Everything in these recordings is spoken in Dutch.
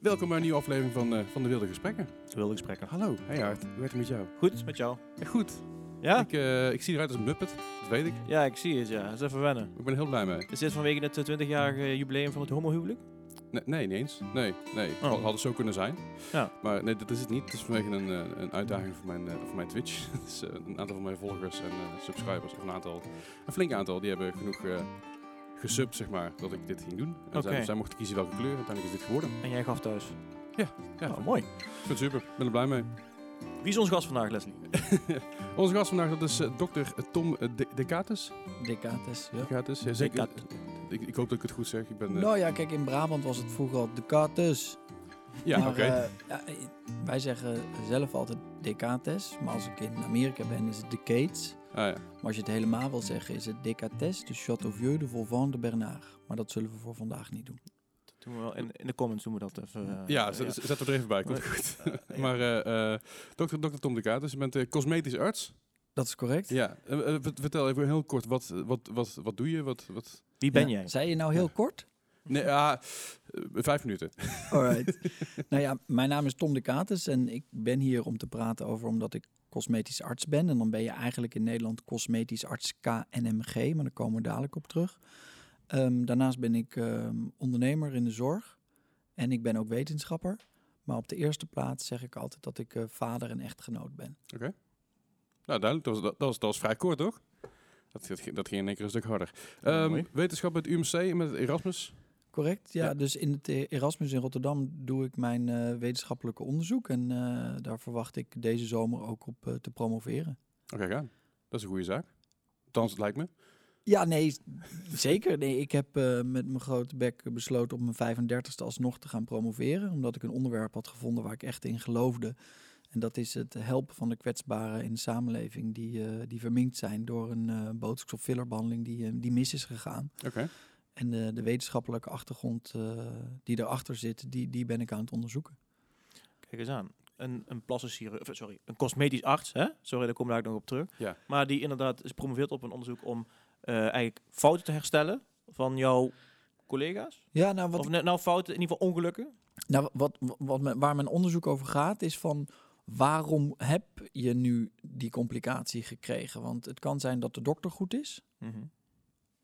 Welkom bij een nieuwe aflevering van, eh, van de Wilde Gesprekken. Wilde gesprekken. Hallo, hey Art, hoe gaat het met jou? Goed, met jou? Echt goed. Ja? Ik, eh, ik zie eruit als een muppet, dat weet ik. Ja, ik zie het, ja. Dat is even wennen. Ik ben er heel blij mee. Is dit vanwege het eh, 20-jarige jubileum van het homohuwelijk? Nee, nee, niet eens. Nee, nee. Oh. Had, het zo kunnen zijn. Ja. Maar nee, dat is het niet. Het is vanwege een, eh, een uitdaging voor mijn, eh, voor mijn Twitch. dus, eh, een aantal van mijn volgers en eh, subscribers, of een aantal, een flink aantal, die hebben genoeg eh gesubt, zeg maar, dat ik dit ging doen. En zij, zij mochten kiezen welke kleur, uiteindelijk is dit geworden. En jij gaf thuis? Ja, Oh, mooi. ik vind het super. Ik ben er blij mee. Wie is onze gast vandaag, Leslie? Onze gast vandaag, dat is eh, dokter Tom eh, De Decatus. Decatus, ja. Decatus, ja, zeker. Decat- Ik, ik hoop dat ik het goed zeg. Ik ben, eh, Nou ja, kijk, in Brabant was het vroeger al Decatus. ja, Maar, oké. eh, ja, eh, wij zeggen zelf altijd Decates, maar als ik in Amerika ben is het Decades. Ah, ja. Maar als je het helemaal wil zeggen is het Decates de Châteauvieux de Volvan de Bernard. Maar dat zullen we voor vandaag niet doen. Doen we wel in, in de comments doen we dat even. eh, ja, zet, zet er even bij. Komt goed. ja. maar eh, eh, dokter, dokter Tom Decatus, je bent eh, cosmetisch arts. Dat is correct. Ja, eh, eh, vert- vertel even heel kort, wat, wat, wat, wat doe je? Wat, wat... Wie ben Ja, jij? Zei je nou heel Ja. kort? Nee, ja, eh, vijf minuten. Alright. nou ja, mijn naam is Tom Decatus en ik ben hier om te praten over omdat ik cosmetisch arts ben. En dan ben je eigenlijk in Nederland cosmetisch arts KNMG, maar daar komen we dadelijk op terug. Ehm, daarnaast ben ik ehm, ondernemer in de zorg en ik ben ook wetenschapper. Maar op de eerste plaats zeg ik altijd dat ik eh, vader en echtgenoot ben. Nou, duidelijk. Dat was, dat, was, dat was vrij kort, toch? Dat, dat, ging- dat ging in één keer een stuk harder. Ehm, mooi. wetenschap met UMC en met Erasmus. Correct? Ja, Ja. dus in het Erasmus in Rotterdam doe ik mijn eh, wetenschappelijke onderzoek. En eh, daar verwacht ik deze zomer ook op eh, te promoveren. Oké, gaan. Dat is een goede zaak. Althans, het lijkt me. Ja, nee, zeker. Nee, ik heb met mijn grote bek besloten op mijn 35ste alsnog te gaan promoveren. Omdat ik een onderwerp had gevonden waar ik echt in geloofde. En dat is het helpen van de kwetsbaren in de samenleving die, die verminkt zijn door een botox- of fillerbehandeling die, die mis is gegaan. Oké. En de, de wetenschappelijke achtergrond eh, die erachter zit, die, die ben ik aan het onderzoeken. Kijk eens aan. Een, een plastisch chirurg, of, sorry, een cosmetisch arts, hè? Sorry, daar kom ik nog op terug. Ja. Maar die inderdaad is promoveert op een onderzoek om eh, eigenlijk fouten te herstellen van jouw collega's. Ja, nou, wat, Of net nou fouten, in ieder geval ongelukken. Nou, wat, wat, me- waar mijn onderzoek over gaat, is van waarom heb je nu die complicatie gekregen? Want het kan zijn dat de dokter goed is Mhm.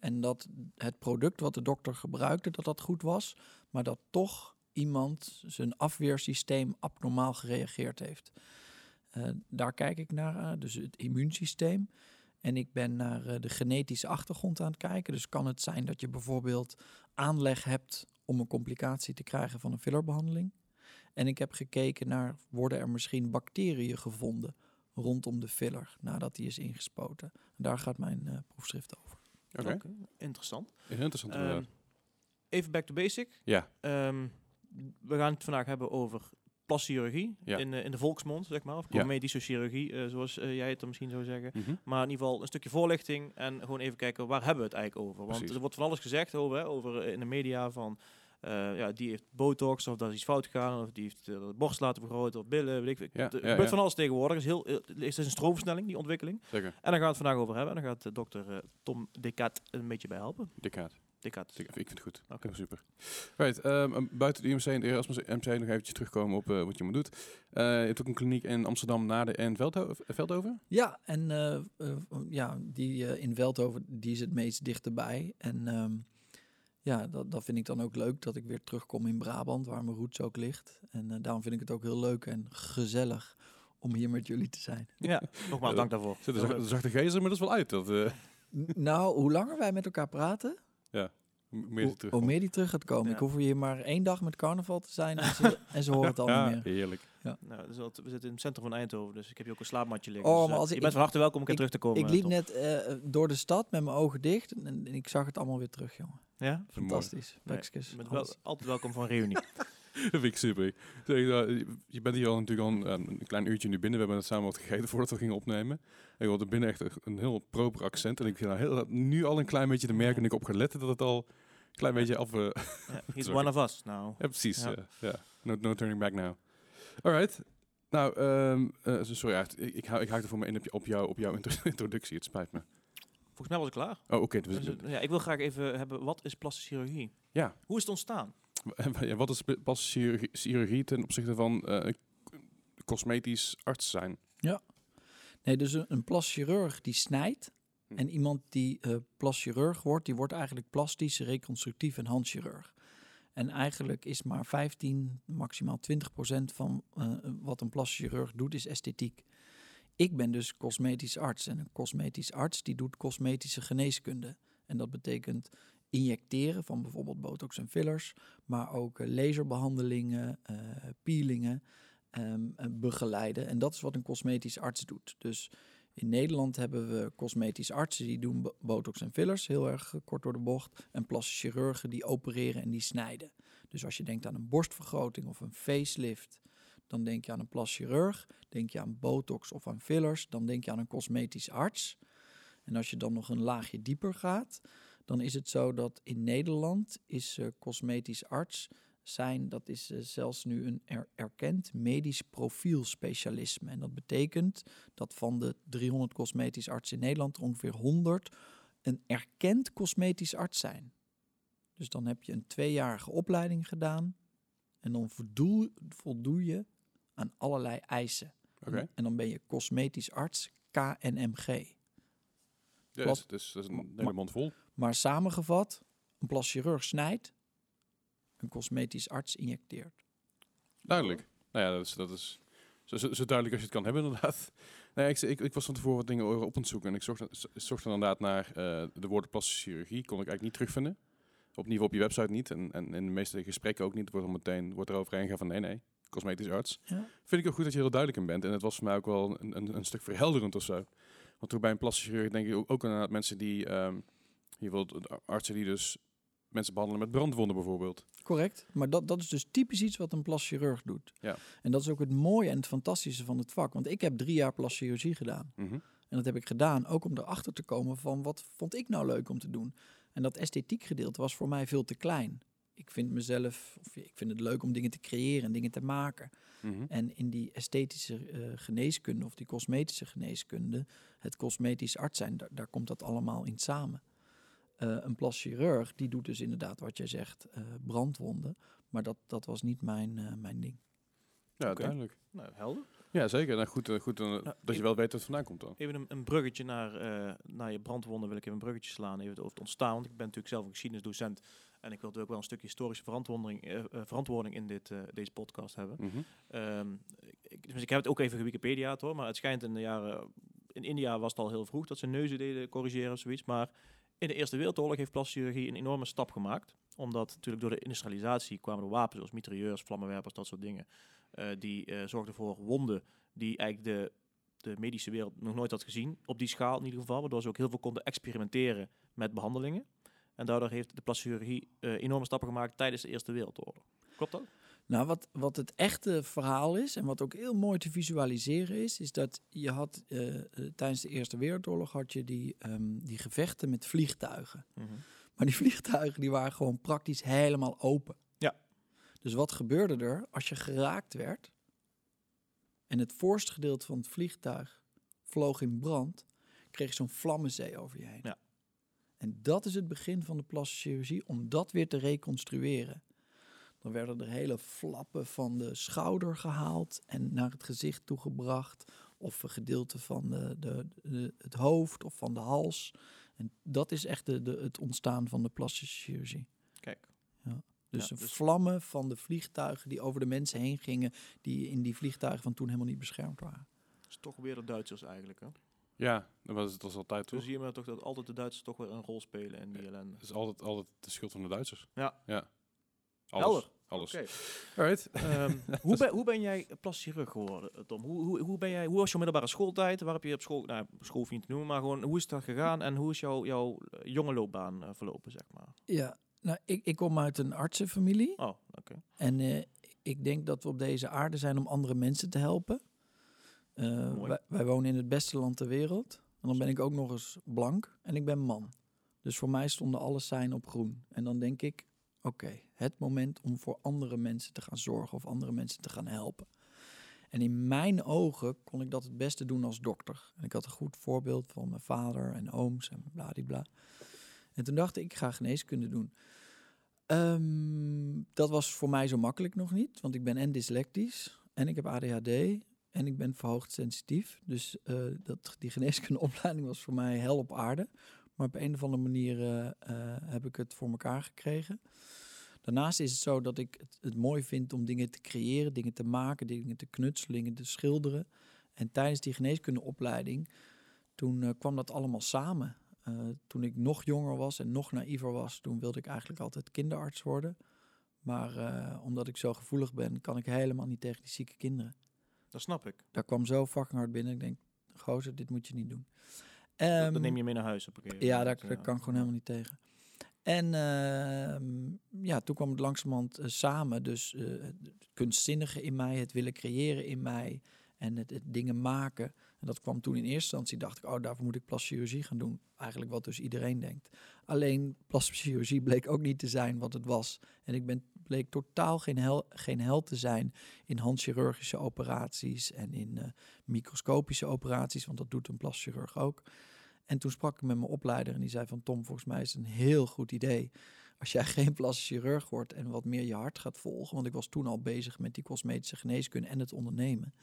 En dat het product wat de dokter gebruikte, dat dat goed was, maar dat toch iemand zijn afweersysteem abnormaal gereageerd heeft. Eh, daar kijk ik naar, eh, dus het immuunsysteem. En ik ben naar eh, de genetische achtergrond aan het kijken. Dus kan het zijn dat je bijvoorbeeld aanleg hebt om een complicatie te krijgen van een fillerbehandeling. En ik heb gekeken naar, worden er misschien bacteriën gevonden rondom de filler nadat die is ingespoten. Daar gaat mijn proefschrift over. Oké. Interessant. Interessant. Ehm, even back to basic. ja. Ehm, we gaan het vandaag hebben over plaschirurgie Ja. in, eh, in de volksmond, zeg maar. Of Ja. medische chirurgie, eh, zoals eh, jij het dan misschien zou zeggen. Mhm. Maar in ieder geval een stukje voorlichting en gewoon even kijken waar hebben we het eigenlijk over. Want Precies. er wordt van alles gezegd over, hè, over in de media van eh, ja, die heeft botox of dat is iets fout gegaan of die heeft eh, de borst laten vergroten of billen. Weet ik. Ja, ja, gebeurt ja. van alles tegenwoordig. Het is, heel, het is een stroomversnelling, die ontwikkeling. Zeker. En daar gaan we het vandaag over hebben. En daar gaat eh, dokter Tom Decat een beetje bij helpen. Decaat. Decat. Ik, ik vind het goed. Oké. Super. Right, ehm, buiten de UMC en de Erasmus MC nog eventjes terugkomen op wat je moet doet. Eh, je hebt ook een kliniek in Amsterdam, Naarden en Veldho Veldhoven. Ja, en ja, die in Veldhoven, die is het meest dichterbij. En ehm, ja, dat, dat vind ik dan ook leuk, dat ik weer terugkom in Brabant, waar mijn roots ook ligt. En eh, daarom vind ik het ook heel leuk en gezellig om hier met jullie te zijn. Ja, nogmaals Ja, dank daarvoor. Zit er zachte gezer, maar dat is wel uit. Dat, eh, nou, hoe langer wij met elkaar praten, meer hoe, terug. hoe meer die terug gaat komen. Ja. Ik hoef hier maar één dag met carnaval te zijn en ze, en ze horen het al Ja, niet meer. heerlijk. Nou, dus we zitten in het centrum van Eindhoven, dus ik heb hier ook een slaapmatje liggen. Oh, Dus, maar eh, als je ik- bent van harte welkom om een keer terug te komen. Ik liep net eh, door de stad met mijn ogen dicht en, en ik zag het allemaal weer terug, jongen. Ja? Fantastisch. Nee, bent wel, altijd welkom voor een reunie. Vind ik super. Zeg, nou, je- bent hier al natuurlijk al een, een klein uurtje nu binnen. We hebben het samen wat gegeten voordat we gingen opnemen. En je er binnen echt een heel proper accent. En ik vind nou heel, nu al een klein beetje te merken. En ik op ga letten dat het al een klein beetje af... eh, he's one of us nou. ja, precies. Ja. No, no turning back now. Alright. Nou, eh, sorry, ik, ik, ik haakte voor me in op, jou, op jouw intro- introductie. Het spijt me. Volgens mij was ik klaar. Oh, oké. dus- Dus, eh, ja, ik wil graag even hebben, wat is plastische chirurgie? Ja. Hoe is het ontstaan? Ja, wat is pas chirurgie, ten opzichte van eh, cosmetisch arts zijn? Nee, dus een, plaschirurg die snijdt. Hm. En iemand die eh plaschirurg wordt, die wordt eigenlijk plastisch, reconstructief en handchirurg. En eigenlijk is maar 15, maximaal 20 procent van eh, wat een plaschirurg doet, is esthetiek. Ik ben dus cosmetisch arts. En een cosmetisch arts die doet cosmetische geneeskunde. En dat betekent injecteren van bijvoorbeeld botox en fillers, maar ook eh, laserbehandelingen, eh, peelingen, ehm, eh, begeleiden. En dat is wat een cosmetisch arts doet. Dus in Nederland hebben we cosmetisch artsen die doen bo- botox en fillers, heel erg kort door de bocht. En plastische chirurgen die opereren en die snijden. Dus als je denkt aan een borstvergroting of een facelift, dan denk je aan een plaschirurg. Denk je aan botox of aan fillers, dan denk je aan een cosmetisch arts. En als je dan nog een laagje dieper gaat, dan is het zo dat in Nederland is eh, cosmetisch arts zijn, dat is eh, zelfs nu een er- erkend medisch profielspecialisme. En dat betekent dat van de 300 cosmetisch artsen in Nederland er ongeveer 100 een erkend cosmetisch arts zijn. Dus dan heb je een tweejarige opleiding gedaan en dan voldoe, voldoe je aan allerlei eisen. En dan ben je cosmetisch arts KNMG. Dus, dus dat is een hele mond vol. Maar samengevat, een plaschirurg snijdt, een cosmetisch arts injecteert. Duidelijk. Nou ja, dat is, dat is zo, zo, zo duidelijk als je het kan hebben, inderdaad. Nee, ik, ik, ik was van tevoren wat dingen op aan het zoeken. En ik zocht, zocht inderdaad naar eh, de woorden plastische chirurgie. Kon ik eigenlijk niet terugvinden. Op niveau op je website niet. En, en in de meeste gesprekken ook niet. Het wordt al meteen wordt er overheen gegaan van nee, nee. Cosmetisch arts. Ja. Vind ik ook goed dat je er heel duidelijk in bent. En het was voor mij ook wel een, een, een stuk verhelderend of zo. Want toen bij een plastische chirurg denk ik ook, ook inderdaad mensen die... ehm je wilt artsen die dus mensen behandelen met brandwonden bijvoorbeeld. Correct. Maar dat, dat is dus typisch iets wat een plaschirurg doet. Ja. En dat is ook het mooie en het fantastische van het vak. Want ik heb drie jaar plaschirurgie gedaan. Mhm. En dat heb ik gedaan ook om erachter te komen van wat vond ik nou leuk om te doen. En dat esthetiek gedeelte was voor mij veel te klein. Ik vind mezelf, of ik vind het leuk om dingen te creëren en dingen te maken. Mhm. En in die esthetische eh, geneeskunde of die cosmetische geneeskunde, het cosmetisch arts zijn, daar, daar komt dat allemaal in samen. Eh, een plaschirurg, die doet dus inderdaad wat jij zegt, eh, brandwonden. Maar dat, dat was niet mijn, eh, mijn ding. Ja, Oké. duidelijk. Nou, helder. Ja, zeker. Nou, goed, goed eh, dat je wel weet het vandaan komt dan. Even een, een bruggetje naar, eh, naar je brandwonden wil ik even een bruggetje slaan. Even over het ontstaan. Want ik ben natuurlijk zelf een geschiedenisdocent. En ik wilde ook wel een stukje historische verantwoording, verantwoording in dit, eh, deze podcast hebben. Mhm. Ehm, ik, dus ik heb het ook even gewikipedia hoor. Maar het schijnt in de jaren... In India was het al heel vroeg dat ze neuzen deden corrigeren of zoiets. Maar in de Eerste Wereldoorlog heeft plastische chirurgie een enorme stap gemaakt. Omdat natuurlijk door de industrialisatie kwamen er wapens zoals mitrailleurs, vlammenwerpers, dat soort dingen. eh, die eh, zorgden voor wonden die eigenlijk de, de medische wereld nog nooit had gezien. Op die schaal in ieder geval. Waardoor ze ook heel veel konden experimenteren met behandelingen. En daardoor heeft de plastische chirurgie eh, enorme stappen gemaakt tijdens de Eerste Wereldoorlog. Klopt dat? Nou, wat, wat het echte verhaal is en wat ook heel mooi te visualiseren is, is dat je had eh, eh, tijdens de Eerste Wereldoorlog had je die, ehm, die gevechten met vliegtuigen. Maar die vliegtuigen die waren gewoon praktisch helemaal open. Ja. Dus wat gebeurde er als je geraakt werd en het voorste gedeelte van het vliegtuig vloog in brand, kreeg je zo'n vlammenzee over je heen. Ja. En dat is het begin van de plastische chirurgie om dat weer te reconstrueren. Dan werden er hele flappen van de schouder gehaald en naar het gezicht toegebracht. Of een gedeelte van de, de, de- het hoofd of van de hals. En dat is echt de, de, het ontstaan van de plastische chirurgie. Kijk. Dus Ja, de dus- vlammen van de vliegtuigen die over de mensen heen gingen, die in die vliegtuigen van toen helemaal niet beschermd waren. Dat is toch weer de Duitsers eigenlijk. Hè? Ja, dat was het was altijd Zo toch? zie je maar toch dat altijd de Duitsers toch weer een rol spelen in die ellende. Het is altijd, altijd de schuld van de Duitsers. Ja. Ja. Alles. Helder. Alles. Oké. Alright. Ehm, hoe, ben, hoe ben jij plastisch chirurg geworden, Tom? Hoe, hoe, hoe, ben jij, hoe was jouw middelbare schooltijd? Waar heb je op school, nou, school je niet te noemen, maar gewoon hoe is dat gegaan en hoe is jouw, jouw eh, jonge loopbaan eh, verlopen, zeg maar? Ja, nou, ik, ik kom uit een artsenfamilie. Oh, oké. En eh, ik denk dat we op deze aarde zijn om andere mensen te helpen. Eh, Mooi. wij, wij wonen in het beste land ter wereld. En dan ben ik ook nog eens blank en ik ben man. Dus voor mij stonden alle zijn op groen. En dan denk ik, oké, het moment om voor andere mensen te gaan zorgen of andere mensen te gaan helpen. En in mijn ogen kon ik dat het beste doen als dokter. En ik had een goed voorbeeld van mijn vader en ooms en bladibla. En toen dacht ik, ik ga geneeskunde doen. Ehm, dat was voor mij zo makkelijk nog niet, want ik ben en dyslectisch en ik heb ADHD en ik ben verhoogd sensitief. Dus eh, dat, die geneeskundeopleiding was voor mij hel op aarde. Maar op een of andere manier eh, eh, heb ik het voor elkaar gekregen. Daarnaast is het zo dat ik het, het mooi vind om dingen te creëren, dingen te maken, dingen te knutselen, dingen te schilderen. En tijdens die geneeskundeopleiding, toen eh, kwam dat allemaal samen. Toen ik nog jonger was en nog naïver was, toen wilde ik eigenlijk altijd kinderarts worden. Maar omdat ik zo gevoelig ben, kan ik helemaal niet tegen die zieke kinderen. Dat snap ik. Daar kwam zo fucking hard binnen. Ik denk, gozer, dit moet je niet doen. Dat- Ehm, dat neem je mee naar huis op een gegeven ja, moment, daar, daar ja. kan ik gewoon helemaal niet tegen. En ehm, ja, toen kwam het langzamerhand eh, samen. Dus eh, het kunstzinnige in mij, het willen creëren in mij en het, het dingen maken. Dat kwam toen in eerste instantie, dacht ik, oh, daarvoor moet ik plastische chirurgie gaan doen. Eigenlijk wat dus iedereen denkt. Alleen plastische chirurgie bleek ook niet te zijn wat het was. En ik ben, bleek totaal geen, hel, geen held te zijn in handchirurgische operaties en in eh, microscopische operaties, want dat doet een plastic chirurg ook. En toen sprak ik met mijn opleider en die zei van Tom, volgens mij is het een heel goed idee als jij geen plastisch chirurg wordt en wat meer je hart gaat volgen. Want ik was toen al bezig met die cosmetische geneeskunde en het ondernemen.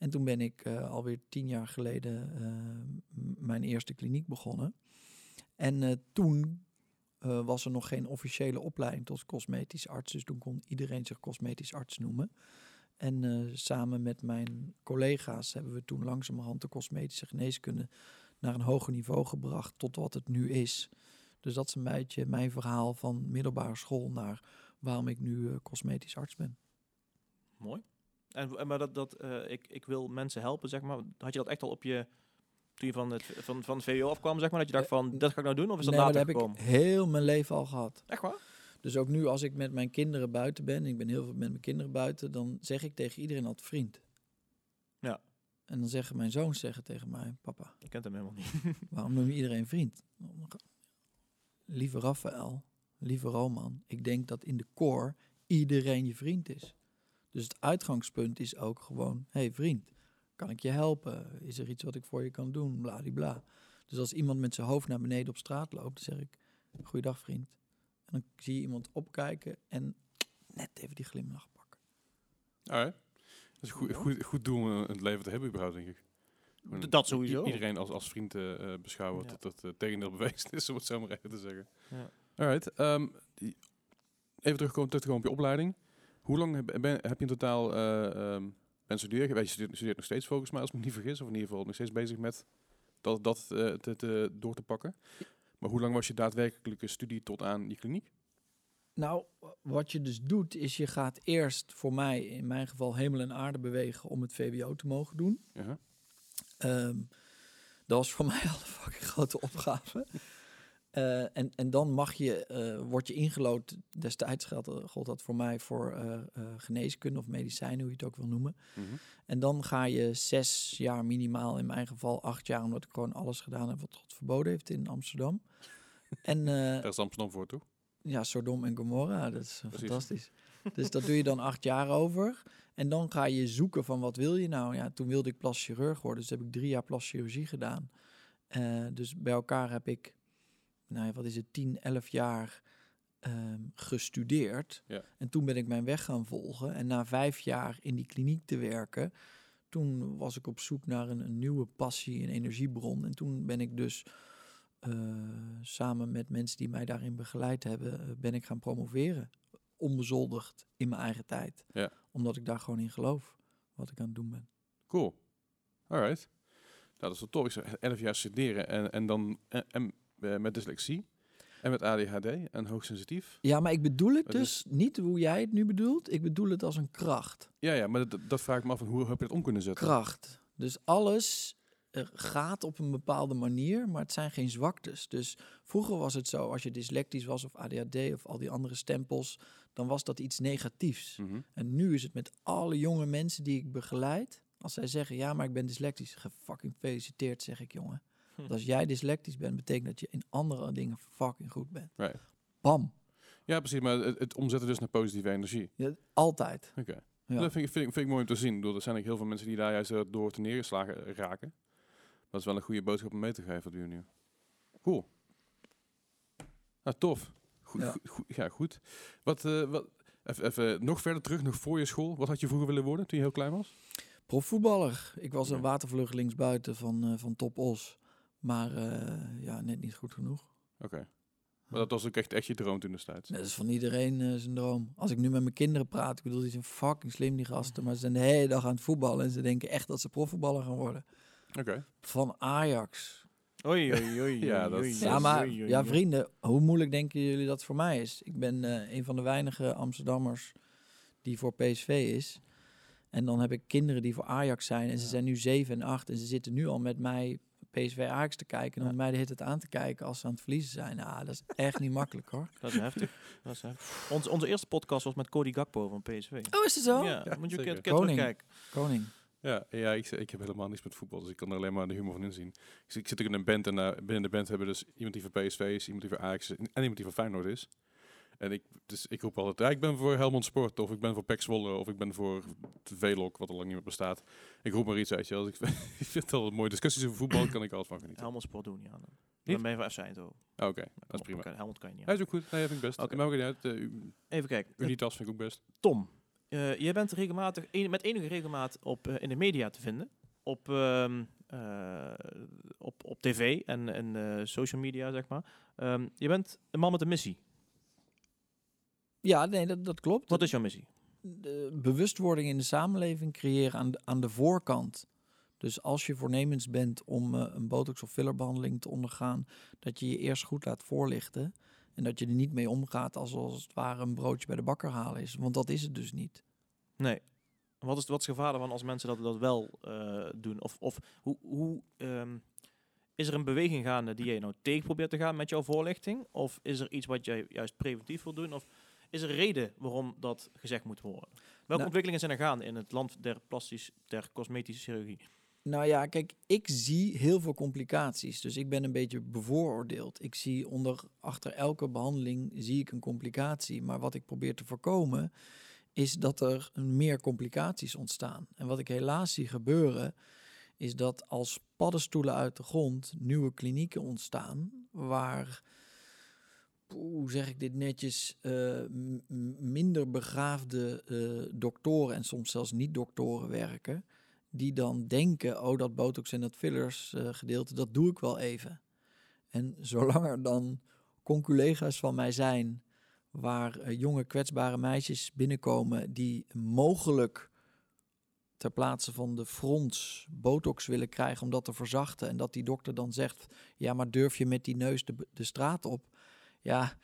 En toen ben ik eh, alweer tien jaar geleden eh, mijn eerste kliniek begonnen. En eh, toen was er nog geen officiële opleiding tot cosmetisch arts. Dus toen kon iedereen zich cosmetisch arts noemen. En samen met mijn collega's hebben we toen langzamerhand de cosmetische geneeskunde naar een hoger niveau gebracht tot wat het nu is. Dus dat is een beetje mijn verhaal van middelbare school naar waarom ik nu cosmetisch arts ben. Mooi. En, en maar dat, dat eh, ik, ik wil mensen helpen, zeg maar. Had je dat echt al op je, toen je van het, van, van VWO afkwam, zeg maar, dat je dacht Eh, van, dat ga ik nou doen? Of is dat Nee, later dat heb gekomen? ik heel mijn leven al gehad. Echt waar? Dus ook nu als ik met mijn kinderen buiten ben, ik ben heel veel met mijn kinderen buiten, dan zeg ik tegen iedereen altijd vriend. Ja. En dan zeggen mijn zoons zeggen tegen mij, papa, Je kent hem helemaal niet. waarom noem je iedereen vriend? Lieve Raphaël, lieve Roman, ik denk dat in de core iedereen je vriend is. Dus het uitgangspunt is ook gewoon, hey vriend, kan ik je helpen? Is er iets wat ik voor je kan doen? Bladibla. Dus als iemand met zijn hoofd naar beneden op straat loopt, dan zeg ik, goeiedag vriend. En dan zie je iemand opkijken en net even die glimlach pakken. Alright. Dat is een goed, goed, goed doel om in het leven te hebben überhaupt, denk ik. Dat sowieso. Iedereen als, als vriend eh, eh, beschouwen, Ja. dat het tegendeel bewezen is, om het zo maar even te zeggen. Ja. Alright. ehm, even terugkomen, terug te komen op je opleiding. Hoe lang heb, ben, heb je in totaal eh um, ben studeren? Je studeert, studeert nog steeds volgens mij, als ik me niet vergis. Of in ieder geval nog steeds bezig met dat, dat eh, te, te- door te pakken. Maar hoe lang was je daadwerkelijke studie tot aan je kliniek? Nou, wat je dus doet, is je gaat eerst, voor mij in mijn geval, hemel en aarde bewegen om het VWO te mogen doen. Ja. Ehm, dat was voor mij al een fucking grote opgave. Eh, en, en dan mag je, eh, word je ingelood, destijds geldt, gold dat voor mij voor eh, eh, geneeskunde of medicijnen, hoe je het ook wil noemen. Mhm. En dan ga je zes jaar minimaal, in mijn geval acht jaar, omdat ik gewoon alles gedaan heb wat God verboden heeft in Amsterdam. En eh, Daar is Amsterdam voor, toch? ja, Sodom en Gomorra, dat is eh, Precies. fantastisch. Dus dat doe je dan acht jaar over. En dan ga je zoeken van wat wil je nou? Ja, toen wilde ik plastisch chirurg worden, dus heb ik drie jaar plastische chirurgie gedaan. Eh, dus bij elkaar heb ik, nou ja, wat is het, 10, 11 jaar ehm, gestudeerd. Ja. En toen ben ik mijn weg gaan volgen. En na vijf jaar in die kliniek te werken, toen was ik op zoek naar een, een nieuwe passie en energiebron. En toen ben ik dus eh, samen met mensen die mij daarin begeleid hebben, eh, ben ik gaan promoveren. Onbezoldigd in mijn eigen tijd. Ja. Omdat ik daar gewoon in geloof, wat ik aan het doen ben. Cool. Alright. Nou, dat is wel tof. Ik 11 jaar studeren en, en dan en, en, met dyslexie en met ADHD en hoogsensitief. Ja, maar ik bedoel het Het dus niet hoe jij het nu bedoelt. Ik bedoel het als een kracht. Ja, ja, maar dat, dat vraag ik me af van hoe heb je dat om kunnen zetten? Kracht. Dus alles eh, gaat op een bepaalde manier, maar het zijn geen zwaktes. Dus vroeger was het zo, als je dyslectisch was of ADHD of al die andere stempels, dan was dat iets negatiefs. Mhm. En nu is het met alle jonge mensen die ik begeleid. Als zij zeggen, ja, maar ik ben dyslectisch. Gefucking gefeliciteerd, zeg ik, jongen. Want als jij dyslectisch bent, betekent dat je in andere dingen fucking goed bent. Right. Bam. Ja, precies. Maar het, het omzetten dus naar positieve energie. Ja, altijd. Oké. Ja. Dat vind ik, vind, ik, vind ik mooi om te zien. Ik bedoel, er zijn ook heel veel mensen die daar juist eh, door te neergeslagen raken. Dat is wel een goede boodschap om mee te geven, u nu. Cool. Nou, tof. Goed, Ja. goed, goed, ja, goed. Wat, eh, wat, Even, even nog verder terug, nog voor je school. Wat had je vroeger willen worden toen je heel klein was? Profvoetballer. Ik was een watervlug linksbuiten van, eh, van Top Os. Maar eh, ja, net niet goed genoeg. Oké. Maar dat was ook echt, echt je droom toen destijds. Dat is van iedereen eh, zijn droom. Als ik nu met mijn kinderen praat, ik bedoel, die zijn fucking slim, die gasten. Maar ze zijn de hele dag aan het voetballen. En ze denken echt dat ze profvoetballer gaan worden. Oké. Van Ajax. Oei, oei, oei. Ja, dat- oei, Ja, maar oei, ja, vrienden, hoe moeilijk denken jullie dat voor mij is? Ik ben eh, een van de weinige Amsterdammers die voor PSV is. En dan heb ik kinderen die voor Ajax zijn. En ze zijn nu 7 en 8. En ze zitten nu al met mij PSV Ajax te kijken. En Ja. om mij de hele tijd aan te kijken als ze aan het verliezen zijn. Nou, dat is echt niet makkelijk hoor. Dat is heftig. Dat is heftig. Ons, onze eerste podcast was met Cody Gakpo van PSV. Oh, is het zo? Ja, Ja, moet je een Koning. terugkijken. Koning. Ja, ja ik, ik heb helemaal niets met voetbal, dus ik kan er alleen maar de humor van inzien. Ik, zit- ik zit ook in een band en eh, binnen de band hebben we dus iemand die voor PSV is, iemand die voor Ajax is en iemand die voor Feyenoord is. En ik, dus ik roep altijd, ja, ik ben voor Helmond Sport, of ik ben voor PEC Zwolle, of ik ben voor Velok, wat al lang niet meer bestaat. Ik roep maar iets uit je. Als ik, ik vind het altijd mooie discussies over voetbal, kan ik altijd van genieten. Helmond Sport doen aan. Dan Niet? ben je van FC Eindhoven. Ah, Oké, dat is prima. Helmond kan je niet Hij is ook goed, nee, vind ik best. Oké. Maar ook niet uit, eh, Even kijken. Unitas vind ik ook best. Tom, eh, jij bent regelmatig, en- met enige regelmaat op, eh, in de media te vinden. Op, ehm, eh, op, op tv en, en social media, zeg maar. Ehm, je bent een man met een missie. Ja, nee, dat, dat klopt. Wat is jouw missie? de bewustwording in de samenleving creëren aan de, aan de voorkant. Dus als je voornemens bent om eh, een botox of fillerbehandeling te ondergaan, dat je je eerst goed laat voorlichten. En dat je er niet mee omgaat als, als het ware een broodje bij de bakker halen is. Want dat is het dus niet. Nee. Wat is, wat is het gevaar ervan als mensen dat, dat wel eh, doen? Of, of hoe, hoe ehm, is er een beweging gaande die jij nou tegen probeert te gaan met jouw voorlichting? Of is er iets wat jij juist preventief wil doen? Of is er een reden waarom dat gezegd moet worden? Welke Nou- ontwikkelingen zijn er gaande in het land der plastisch, der cosmetische chirurgie? Nou ja, kijk, ik zie heel veel complicaties. Dus ik ben een beetje bevooroordeeld. Ik zie onder achter elke behandeling zie ik een complicatie. Maar wat ik probeer te voorkomen, is dat er meer complicaties ontstaan. En wat ik helaas zie gebeuren, is dat als paddenstoelen uit de grond nieuwe klinieken ontstaan, waar, hoe zeg ik dit netjes, eh, minder begaafde eh, doktoren en soms zelfs niet-doktoren werken die dan denken, oh dat botox en dat fillers eh, gedeelte, dat doe ik wel even. En zolang er dan conculega's van mij zijn, waar jonge kwetsbare meisjes binnenkomen die mogelijk ter plaatse van de fronts botox willen krijgen om dat te verzachten en dat die dokter dan zegt, ja maar durf je met die neus de, de straat op? Ja,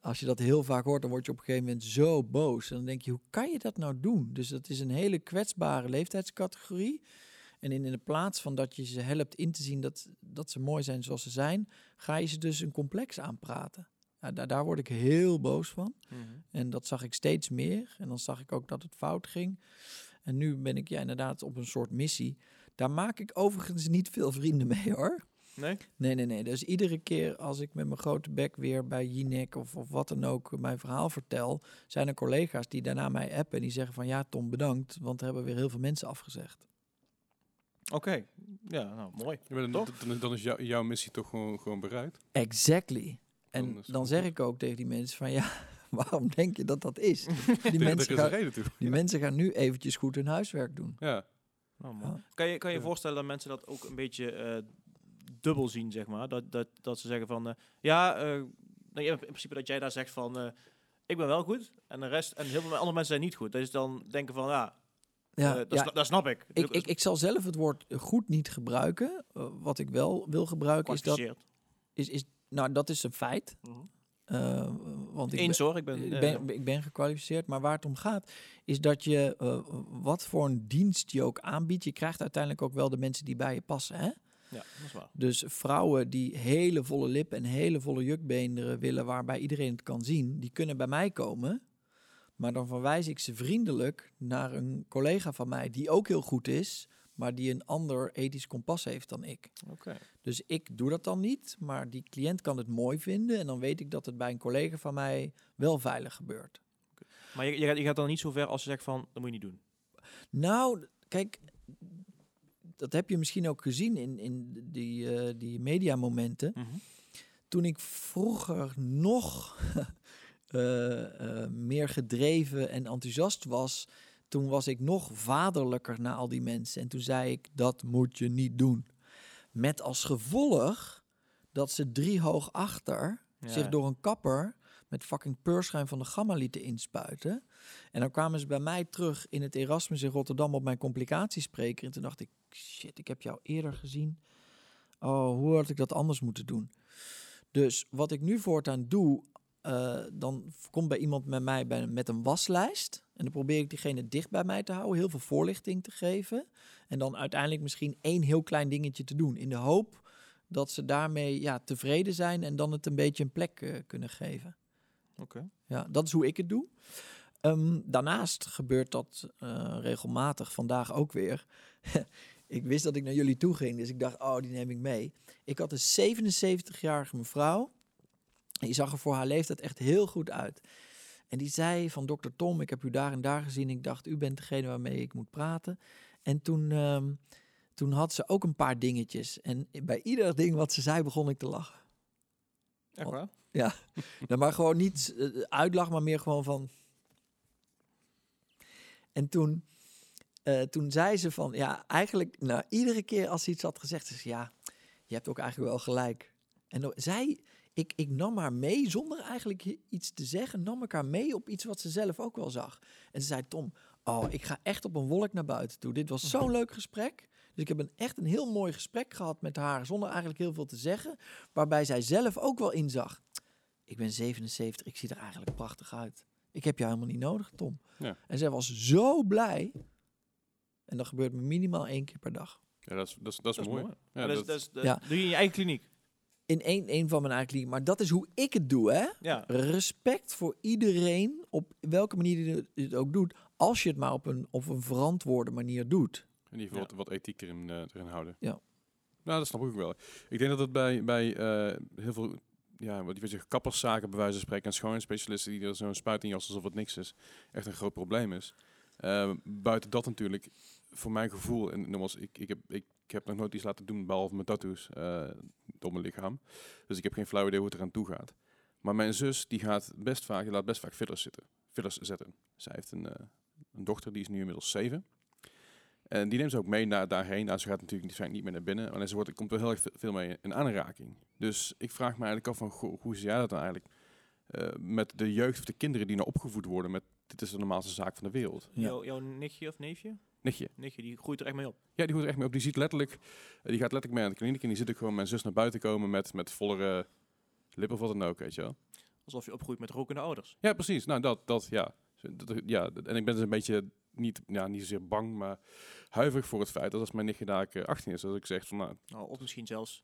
als je dat heel vaak hoort, dan word je op een gegeven moment zo boos. En dan denk je, hoe kan je dat nou doen? Dus dat is een hele kwetsbare leeftijdscategorie. En in, in de plaats van dat je ze helpt in te zien dat, dat ze mooi zijn zoals ze zijn, ga je ze dus een complex aanpraten. Ja, daar, daar word ik heel boos van. En dat zag ik steeds meer. En dan zag ik ook dat het fout ging. En nu ben ik ja, inderdaad op een soort missie. Daar maak ik overigens niet veel vrienden mee hoor. Nee? Nee, nee, nee. Dus iedere keer als ik met mijn grote bek weer bij Jinek of, of wat dan ook mijn verhaal vertel, zijn er collega's die daarna mij appen en die zeggen van ja, Tom, bedankt, want er hebben weer heel veel mensen afgezegd. Oké. Ja, nou, mooi. Ja, dan, dan, dan is jou- jouw missie toch gewoon, gewoon bereikt. Exactly. En dan zeg ik ook tegen die mensen van ja, waarom denk je dat dat is? Die, mensen, is gaan, reden toe. die mensen gaan nu eventjes goed hun huiswerk doen. Ja. Nou, mooi. Ja. Kan je kan je Ja. voorstellen dat mensen dat ook een beetje eh, dubbel zien, zeg maar? Dat, dat, dat ze zeggen van, eh, ja, eh, in principe dat jij daar zegt van, eh, ik ben wel goed en de rest, en heel veel andere mensen zijn niet goed. Dus dan denken van, ja, Ja, dat, ja, dat snap ik. ik, ik, ik zal zelf het woord goed niet gebruiken. Wat ik wel wil gebruiken is dat, is, is, nou, dat is een feit. Mhm. Uh, want ik Eens hoor, ik ben... ik ben, ik ben gekwalificeerd, maar waar het om gaat, is dat je uh, wat voor een dienst je ook aanbiedt, je krijgt uiteindelijk ook wel de mensen die bij je passen. Hè? Ja, dat is waar. Dus vrouwen die hele volle lippen en hele volle jukbeenderen willen, waarbij iedereen het kan zien, die kunnen bij mij komen. Maar dan verwijs ik ze vriendelijk naar een collega van mij die ook heel goed is, maar die een ander ethisch kompas heeft dan ik. Oké. Dus ik doe dat dan niet, maar die cliënt kan het mooi vinden en dan weet ik dat het bij een collega van mij wel veilig gebeurt. Maar je, je, gaat, je gaat dan niet zo ver als je zegt van, dat moet je niet doen. Nou, kijk, dat heb je misschien ook gezien in, in die, uh, die mediamomenten. Mhm. Toen ik vroeger nog eh, eh, meer gedreven en enthousiast was, toen was ik nog vaderlijker naar al die mensen. En toen zei ik, dat moet je niet doen. Met als gevolg dat ze drie hoog achter Ja. zich door een kapper met fucking peurschuim van de gamma lieten inspuiten. En dan kwamen ze bij mij terug in het Erasmus in Rotterdam op mijn complicatiespreker. En toen dacht ik, shit, ik heb jou eerder gezien. Oh, hoe had ik dat anders moeten doen? Dus wat ik nu voortaan doe, eh, dan komt bij iemand met mij bij, met een waslijst. En dan probeer ik diegene dicht bij mij te houden, heel veel voorlichting te geven. En dan uiteindelijk misschien één heel klein dingetje te doen. In de hoop dat ze daarmee ja, tevreden zijn en dan het een beetje een plek eh, kunnen geven. Ja, dat is hoe ik het doe. Ehm, daarnaast gebeurt dat eh, regelmatig, vandaag ook weer. ik wist dat ik naar jullie toe ging, dus ik dacht, oh, die neem ik mee. Ik had een 77-jarige mevrouw. Die zag er voor haar leeftijd echt heel goed uit. En die zei van dokter Tom, ik heb u daar en daar gezien. Ik dacht, u bent degene waarmee ik moet praten. En toen, ehm, toen had ze ook een paar dingetjes. En bij ieder ding wat ze zei, begon ik te lachen. Echt waar? Nou, maar gewoon niet eh, uitlag, maar meer gewoon van. En toen, eh, toen zei ze van, ja, eigenlijk, nou, iedere keer als ze iets had gezegd, ze ja, je hebt ook eigenlijk wel gelijk. En dan- zij, ik, ik nam haar mee, zonder eigenlijk iets te zeggen, nam ik haar mee op iets wat ze zelf ook wel zag. En ze zei, Tom, oh, ik ga echt op een wolk naar buiten toe. Dit was zo'n leuk gesprek. Dus ik heb een, echt een heel mooi gesprek gehad met haar, zonder eigenlijk heel veel te zeggen. Waarbij zij zelf ook wel inzag, ik ben 77, ik zie er eigenlijk prachtig uit. Ik heb jou helemaal niet nodig, Tom. Ja. En zij was zo blij. En dat gebeurt me minimaal één keer per dag. Ja, dat is, dat is, dat is Dat is mooi. mooi. Ja, dat, is- dat- dat, is- dat Ja. doe je in je eigen kliniek. In één, één van mijn eigen kliniek. Maar dat is hoe ik het doe, hè? Ja. Respect voor iedereen, op welke manier je het- het ook doet. Als je het maar op een, op een verantwoorde manier doet. In ieder geval wat, wat ethiek erin, erin houden. Ja. Nou, dat snap ik wel. Ik denk dat het bij, bij eh, heel veel ja, wat je weet, kapperszaken bij wijze van spreken en schoonheidsspecialisten die er zo'n spuit in jas alsof het niks is, echt een groot probleem is. Eh, buiten dat natuurlijk, voor mijn gevoel, en nogmaals, ik, ik, heb, ik, heb nog nooit iets laten doen behalve mijn tattoos eh op mijn lichaam. Dus ik heb geen flauw idee hoe het eraan toe gaat. Maar mijn zus, die gaat best vaak, die laat best vaak fillers zitten. Fillers zetten. Zij heeft een, een dochter, die is nu inmiddels zeven. En die neemt ze ook mee naar daarheen. Nou, ze gaat natuurlijk niet, meer naar binnen. Maar ze wordt, er komt wel heel erg ve- veel mee in aanraking. Dus ik vraag me eigenlijk af van, goh, hoe zie jij dat dan eigenlijk? eh, met de jeugd of de kinderen die nou opgevoed worden met dit is de normaalste zaak van de wereld. Ja. Jouw, jouw nichtje of neefje? Nichtje. Nichtje, die groeit er echt mee op. Ja, die hoort er echt mee op. Die ziet letterlijk, eh, die gaat letterlijk mee aan de kliniek en die ziet ook gewoon mijn zus naar buiten komen met, met vollere lippen of wat dan ook, weet je wel. Alsof je opgroeit met rokende ouders. Ja, precies. Nou, dat, dat, ja. Dat- ja. En ik ben dus een beetje niet, ja, niet zozeer bang, maar huiverig voor het feit dat als mijn nichtje daar eh, 18 is, dat ik zeg van, nou, Nou, of misschien zelfs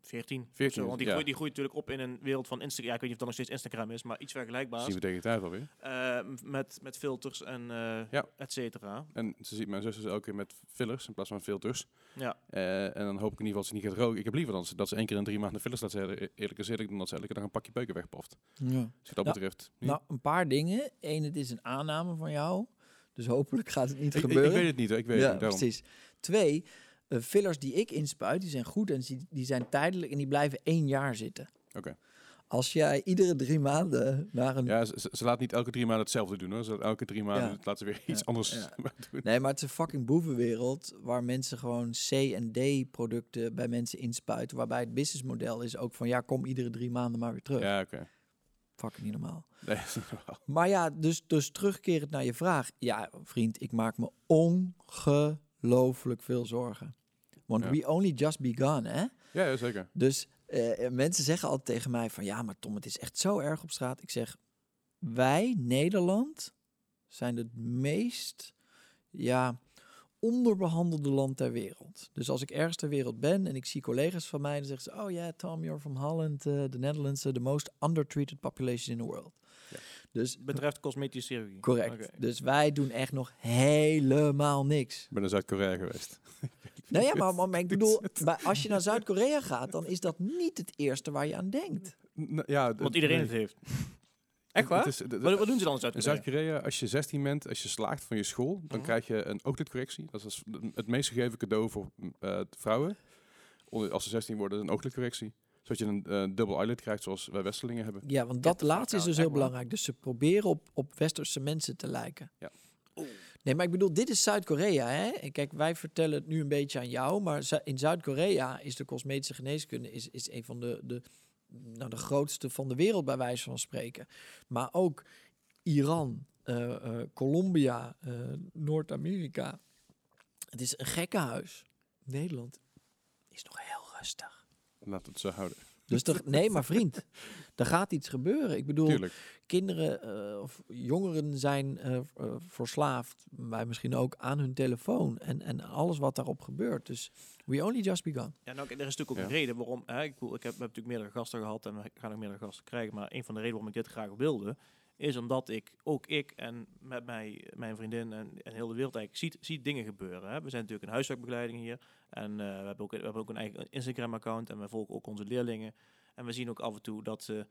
14. 14, Zo, want die, ja. groeit, die groeit natuurlijk op in een wereld van Instagram. Ja, ik weet niet of dat nog steeds Instagram is, maar iets vergelijkbaars. zien we tegen de tijd alweer. Eh, met, met filters en eh Ja. et cetera. En ze ziet mijn zus dus elke keer met fillers in plaats van filters. Ja. Eh, en dan hoop ik in ieder geval dat ze niet gaat roken. Ik heb liever dan ze- dat ze één keer in drie maanden fillers laat zetten. E- Eerlijk gezegd, dan dat ze elke dag een pakje peuken wegpoft. Ja. Dus wat dat Ja. betreft. Nou, een paar dingen. Eén, het is een aanname van jou. Dus hopelijk gaat het niet ik, gebeuren. ik weet het niet, hoor. ik weet ja, het niet. Precies. Twee, eh, fillers die ik inspuit, die zijn goed en die, die zijn tijdelijk en die blijven één jaar zitten. Oké. Als jij iedere drie maanden naar een... Ja, ze, laat niet elke drie maanden hetzelfde doen hoor. Ze laat elke drie maanden Ja. laat ze weer iets Ja, anders ja. doen. Nee, maar het is een fucking boevenwereld waar mensen gewoon C en D producten bij mensen inspuiten. Waarbij het businessmodel is ook van ja, kom iedere drie maanden maar weer terug. Ja, oké. Fucking niet normaal. Nee, is niet normaal. Maar ja, dus, dus terugkerend naar je vraag. Ja, vriend, ik maak me ongelooflijk veel zorgen. Want Ja. we only just begun, hè? Ja, ja, zeker. Dus eh, mensen zeggen altijd tegen mij van ja, maar Tom, het is echt zo erg op straat. Ik zeg, wij, Nederland, zijn het meest ja, onderbehandelde land ter wereld. Dus als ik ergens ter wereld ben en ik zie collega's van mij, dan zeggen ze, oh ja, Tom, you're from Holland, eh, the Netherlands, uh, the most undertreated population in the world. Ja. Dus Betreft cosmetische chirurgie. correct. Dus wij doen echt nog helemaal niks. Ik ben naar Zuid-Korea geweest. Nou ja, maar, maar, maar ik bedoel, maar als je naar Zuid-Korea gaat, dan is dat niet het eerste waar je aan denkt. N- ja, Want iedereen nee. het heeft. Echt waar? Het is- de- de- Wat, wat doen ze dan in In Zuid-Korea? Zuid-Korea, als je 16 bent, als je slaagt van je school, dan Mhm. krijg je een ooglidcorrectie. Dat is het meest gegeven cadeau voor eh, vrouwen. Onder- Als ze 16 worden, een ooglidcorrectie. Zodat je een eh, dubbel eyelid krijgt zoals wij Westelingen hebben. Ja, want dat laatste is dus heel belangrijk. Dus ze proberen op, op westerse mensen te lijken. Ja. Nee, maar ik bedoel, dit is Zuid-Korea. hè? En Kijk, wij vertellen het nu een beetje aan jou, maar in Zuid-Korea is de cosmetische geneeskunde is, is een van de, de, nou, de grootste van de wereld, bij wijze van spreken. Maar ook Iran, eh, Colombia, eh, Noord-Amerika. Het is een gekkenhuis. Nederland is nog heel rustig. Laat het zo houden. Dus er, nee, maar vriend, er gaat iets gebeuren. Ik bedoel, Tuurlijk. kinderen eh, of jongeren zijn eh, eh, verslaafd, wij misschien ook, aan hun telefoon en, en alles wat daarop gebeurt. Dus we only just begun. Ja, nou, er is natuurlijk ook Ja. een reden waarom. Hè, ik, bedoel, ik heb, heb natuurlijk meerdere gasten gehad en we gaan nog meerdere gasten krijgen. Maar een van de redenen waarom ik dit graag wilde, is omdat ik, ook ik en met mij, mijn vriendin en, en heel de wereld eigenlijk, ziet, ziet dingen gebeuren. Hè. We zijn natuurlijk een huiswerkbegeleiding hier. En eh, we, hebben ook, we hebben ook een eigen Instagram-account en we volgen ook onze leerlingen. En we zien ook af en toe dat ze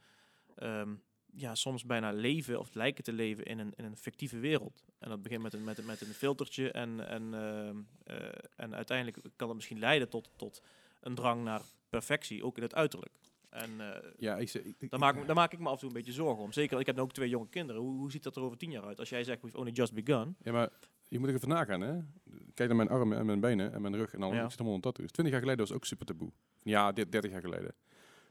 ehm, ja, soms bijna leven of lijken te leven in een, in een fictieve wereld. En dat begint met een, met met een filtertje en, en, ehm, eh, en uiteindelijk kan het misschien leiden tot, tot een drang naar perfectie, ook in het uiterlijk. En eh, Ja, ik, zeg- ik, ik- daar, maak, daar maak ik me af en toe een beetje zorgen om. Zeker, ik heb nu ook twee jonge kinderen. Hoe, hoe ziet dat er over tien jaar uit? Als jij zegt, we've only just begun. Ja, maar je moet er even nagaan, hè. Kijk naar mijn armen en mijn benen en mijn rug en dan Ja. ik zit allemaal een tattoos. Twintig jaar geleden was ook super taboe. Ja, dit 30 jaar geleden.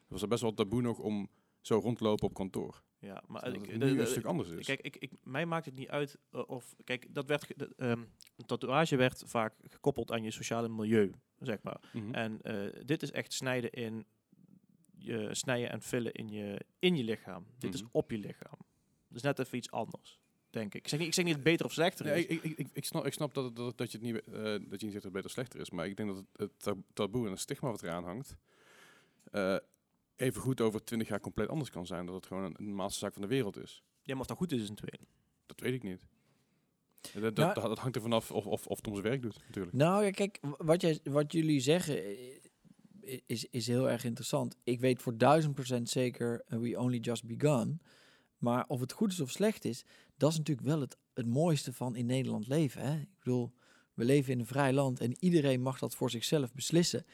Was er best wel taboe nog om zo rond te lopen op kantoor. Ja, maar ik- het nu een stuk anders is. Kijk, ik, ik, mij maakt het niet uit eh, of... Kijk, dat werd, de, ehm, een tatoeage werd vaak gekoppeld aan je sociale milieu, zeg maar. Mhm. En eh, dit is echt snijden in je snijden en vullen in je, in je lichaam. Dit is Mhm. op je lichaam. Dus net even iets anders, denk ik. Ik zeg niet, ik zeg niet dat het beter of slechter is. ik, ik, ik, ik snap, ik snap dat, het- dat, het- dat je het niet, eh, dat je niet zegt dat het beter of slechter is, maar ik denk dat het, het tab- taboe en het stigma wat eraan hangt, eh, even goed over 20 jaar compleet anders kan zijn. Dat het gewoon een, een normaalste zaak van de wereld is. Ja, maar of dat goed is, is een tweede. Dat weet ik niet. Dat, dat, Nou- dat, hangt er vanaf of, of, of Tom zijn werk doet, natuurlijk. Nou ja, kijk, wat, jij, wat jullie zeggen eh, is, is heel erg interessant. Ik weet voor duizend procent zeker, eh, we only just begun. Maar of het goed is of slecht is, dat is natuurlijk wel het, het mooiste van in Nederland leven. Hè? Ik bedoel, we leven in een vrij land en iedereen mag dat voor zichzelf beslissen.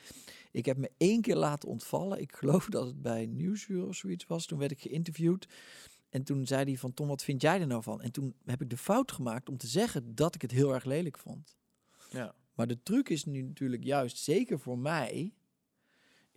Ik heb me één keer laten ontvallen. Ik geloof dat het bij Nieuwsuur of zoiets was. Toen werd ik geïnterviewd. En toen zei hij van, Tom, wat vind jij er nou van? En toen heb ik de fout gemaakt om te zeggen dat ik het heel erg lelijk vond. Ja. Maar de truc is nu natuurlijk juist, zeker voor mij,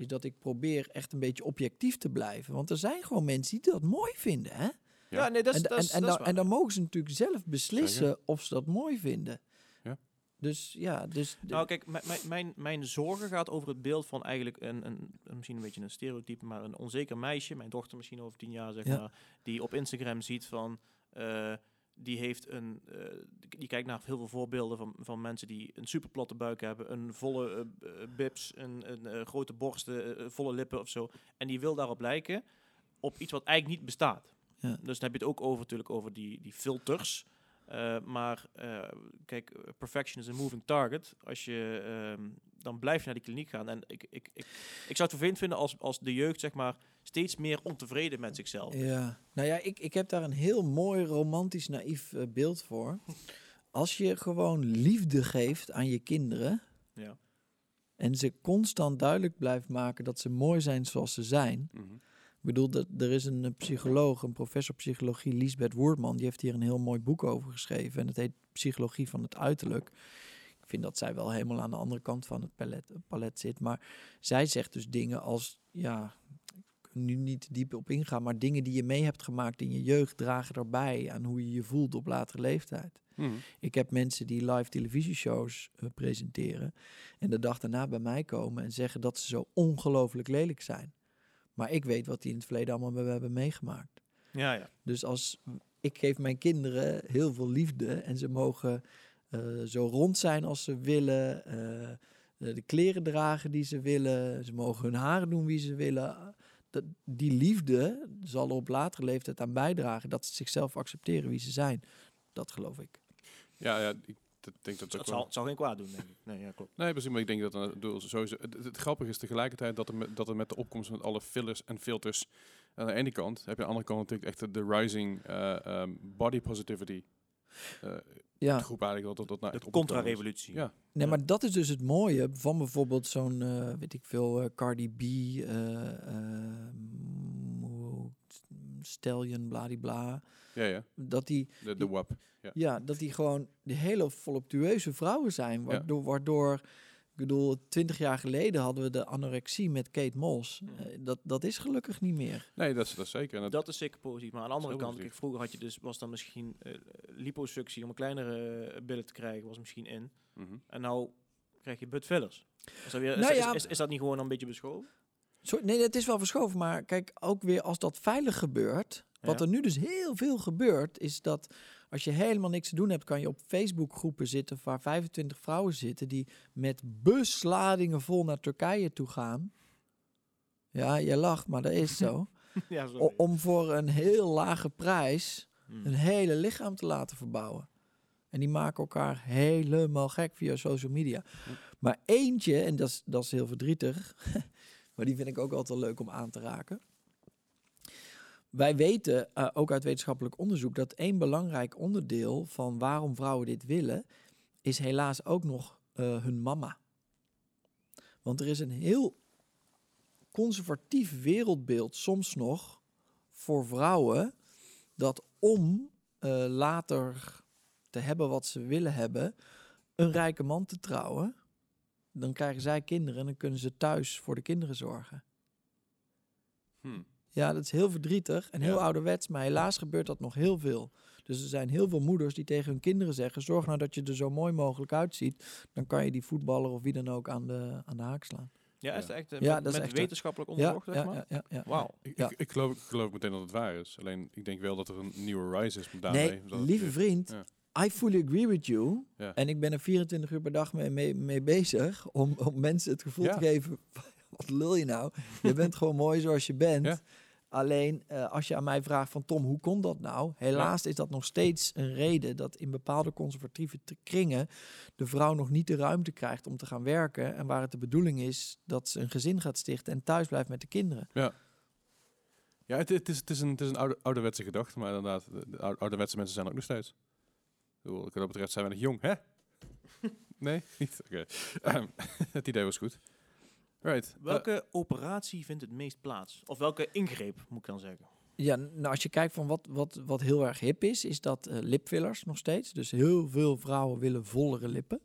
is dat ik probeer echt een beetje objectief te blijven. Want er zijn gewoon mensen die dat mooi vinden. Hè? Ja, nee, dat is, en, dat is, en, en, dat is dan, en dan mogen ze natuurlijk zelf beslissen Zeker. of ze dat mooi vinden. Ja. Dus ja, dus... Nou, kijk, mijn, mijn, mijn, zorgen gaat over het beeld van eigenlijk een, een, misschien een beetje een stereotype, maar een onzeker meisje, mijn dochter misschien over tien jaar, zeg Ja. maar, die op Instagram ziet van, eh, die heeft een, die kijkt naar heel veel voorbeelden van, van mensen die een super platte buik hebben, een volle eh, eh, bips, een, een grote borsten, volle lippen of zo, en die wil daarop lijken op iets wat eigenlijk niet bestaat. Ja. Dus dan heb je het ook over natuurlijk over die, die filters. Maar kijk, perfection is a moving target. Als je, ehm, dan blijf je naar die kliniek gaan. En ik, ik, ik, ik zou het vervelend vinden als, als de jeugd zeg maar, steeds meer ontevreden met zichzelf. Ja, nou ja, ik, ik heb daar een heel mooi romantisch naïef eh, beeld voor. Als je gewoon liefde geeft aan je kinderen Ja. en ze constant duidelijk blijft maken dat ze mooi zijn zoals ze zijn. Mhm. Ik bedoel, dat, er is een eh, psycholoog, een professor psychologie, Lisbeth Woerdman, die heeft hier een heel mooi boek over geschreven. En het heet Psychologie van het Uiterlijk. Ik vind dat zij wel helemaal aan de andere kant van het palet, palet zit. Maar zij zegt dus dingen als, ja, nu niet diep op ingaan, maar dingen die je mee hebt gemaakt in je jeugd dragen erbij aan hoe je je voelt op latere leeftijd. Mhm. Ik heb mensen die live televisieshows eh, presenteren en de dag daarna bij mij komen en zeggen dat ze zo ongelooflijk lelijk zijn. Maar ik weet wat die in het verleden allemaal hebben- hebben meegemaakt. Ja, ja. Dus als ik geef mijn kinderen heel veel liefde en ze mogen eh, zo rond zijn als ze willen, eh, de kleren dragen die ze willen, ze mogen hun haren doen wie ze willen. Dat, die liefde zal er op latere leeftijd aan bijdragen dat ze zichzelf accepteren wie ze zijn. Dat geloof ik. Ja, ja, ik dat- denk dat Het, ook zal, wel. het zal geen kwaad doen, denk ik. Nee, ja, klopt. Nee, precies, maar ik denk dat door sowieso. Het, het, het grappige is tegelijkertijd dat er, met, dat er met de opkomst van alle fillers en filters aan de ene kant heb je aan de andere kant natuurlijk echt de, de rising eh, ehm, body positivity eh, Ja, groep eigenlijk wel tot, tot naar De contra-revolutie. Ja. nee, Ja. maar dat is dus het mooie van bijvoorbeeld zo'n, eh, weet ik veel, eh, Cardi B, Stallion, bladibla. Ja, ja. Dat die, De, de WAP. ja, dat die gewoon de hele voluptueuze vrouwen zijn. Waardoor, waardoor ik bedoel, twintig jaar geleden hadden we de anorexie met Kate Moss. Mhm. Eh, dat, dat is gelukkig niet meer. Nee, dat is, dat is zeker. En dat, Dat is zeker positief. Maar aan de andere kant, kijk, vroeger had je dus, was dan misschien eh, liposuctie om een kleinere eh, billen te krijgen, was misschien in. mhm. En nou krijg je butt fillers. Is dat, weer, is, Nou is- ja. is, is dat niet gewoon een beetje beschoven? Zo, nee, het is wel verschoven, maar kijk, ook weer als dat veilig gebeurt. Wat Ja. er nu dus heel veel gebeurt, is dat als je helemaal niks te doen hebt, kan je op Facebook groepen zitten waar 25 vrouwen zitten die met busladingen vol naar Turkije toe gaan. Ja, je lacht, maar dat is zo. ja, om voor een heel lage prijs Hmm. een hele lichaam te laten verbouwen. En die maken elkaar helemaal gek via social media. Maar eentje, en dat is, dat is heel verdrietig, maar die vind ik ook altijd leuk om aan te raken. Wij weten, eh, ook uit wetenschappelijk onderzoek, dat één belangrijk onderdeel van waarom vrouwen dit willen, is helaas ook nog eh, hun mama. Want er is een heel conservatief wereldbeeld soms nog voor vrouwen dat om eh, later te hebben wat ze willen hebben, een rijke man te trouwen, dan krijgen zij kinderen en dan kunnen ze thuis voor de kinderen zorgen. Hm. Ja, dat is heel verdrietig en heel Ja. ouderwets, maar helaas gebeurt dat nog heel veel. Dus er zijn heel veel moeders die tegen hun kinderen zeggen: zorg nou dat je er zo mooi mogelijk uitziet. Dan kan je die voetballer of wie dan ook aan de, aan de haak slaan. Ja, is het echt eh, Ja, met, dat is met echt zo. wetenschappelijk Ja, onderzocht, zeg ja, maar? ja, ja, ja. Wauw. Ik, Ja. ik, ik, geloof, ik geloof meteen dat het waar is. Alleen ik denk wel dat er een nieuwe rise is daarmee. Nee, Dat lieve vriend, ja. I fully agree with you. Ja. En ik ben er 24 uur per dag mee, mee, mee bezig om, om mensen het gevoel Ja. te geven, wat lul je nou? Je bent gewoon mooi zoals je bent. Ja. Alleen eh, als je aan mij vraagt van Tom, hoe kon dat nou? Helaas is dat nog steeds een reden dat in bepaalde conservatieve kringen de vrouw nog niet de ruimte krijgt om te gaan werken. En waar het de bedoeling is dat ze een gezin gaat stichten en thuis blijft met de kinderen. Ja, het, het is, het is een, het is een oude, ouderwetse gedachte, maar inderdaad, de, de oude- ouderwetse mensen zijn ook nog steeds. Wat dat betreft zijn we nog jong, hè? nee, niet? Oké. Ehm, het idee was goed. Right. eh, Welke operatie vindt het meest plaats? Of welke ingreep, moet ik dan zeggen? Ja, nou als je kijkt van wat, wat, wat heel erg hip is, is dat eh, lipfillers nog steeds. Dus heel veel vrouwen willen vollere lippen.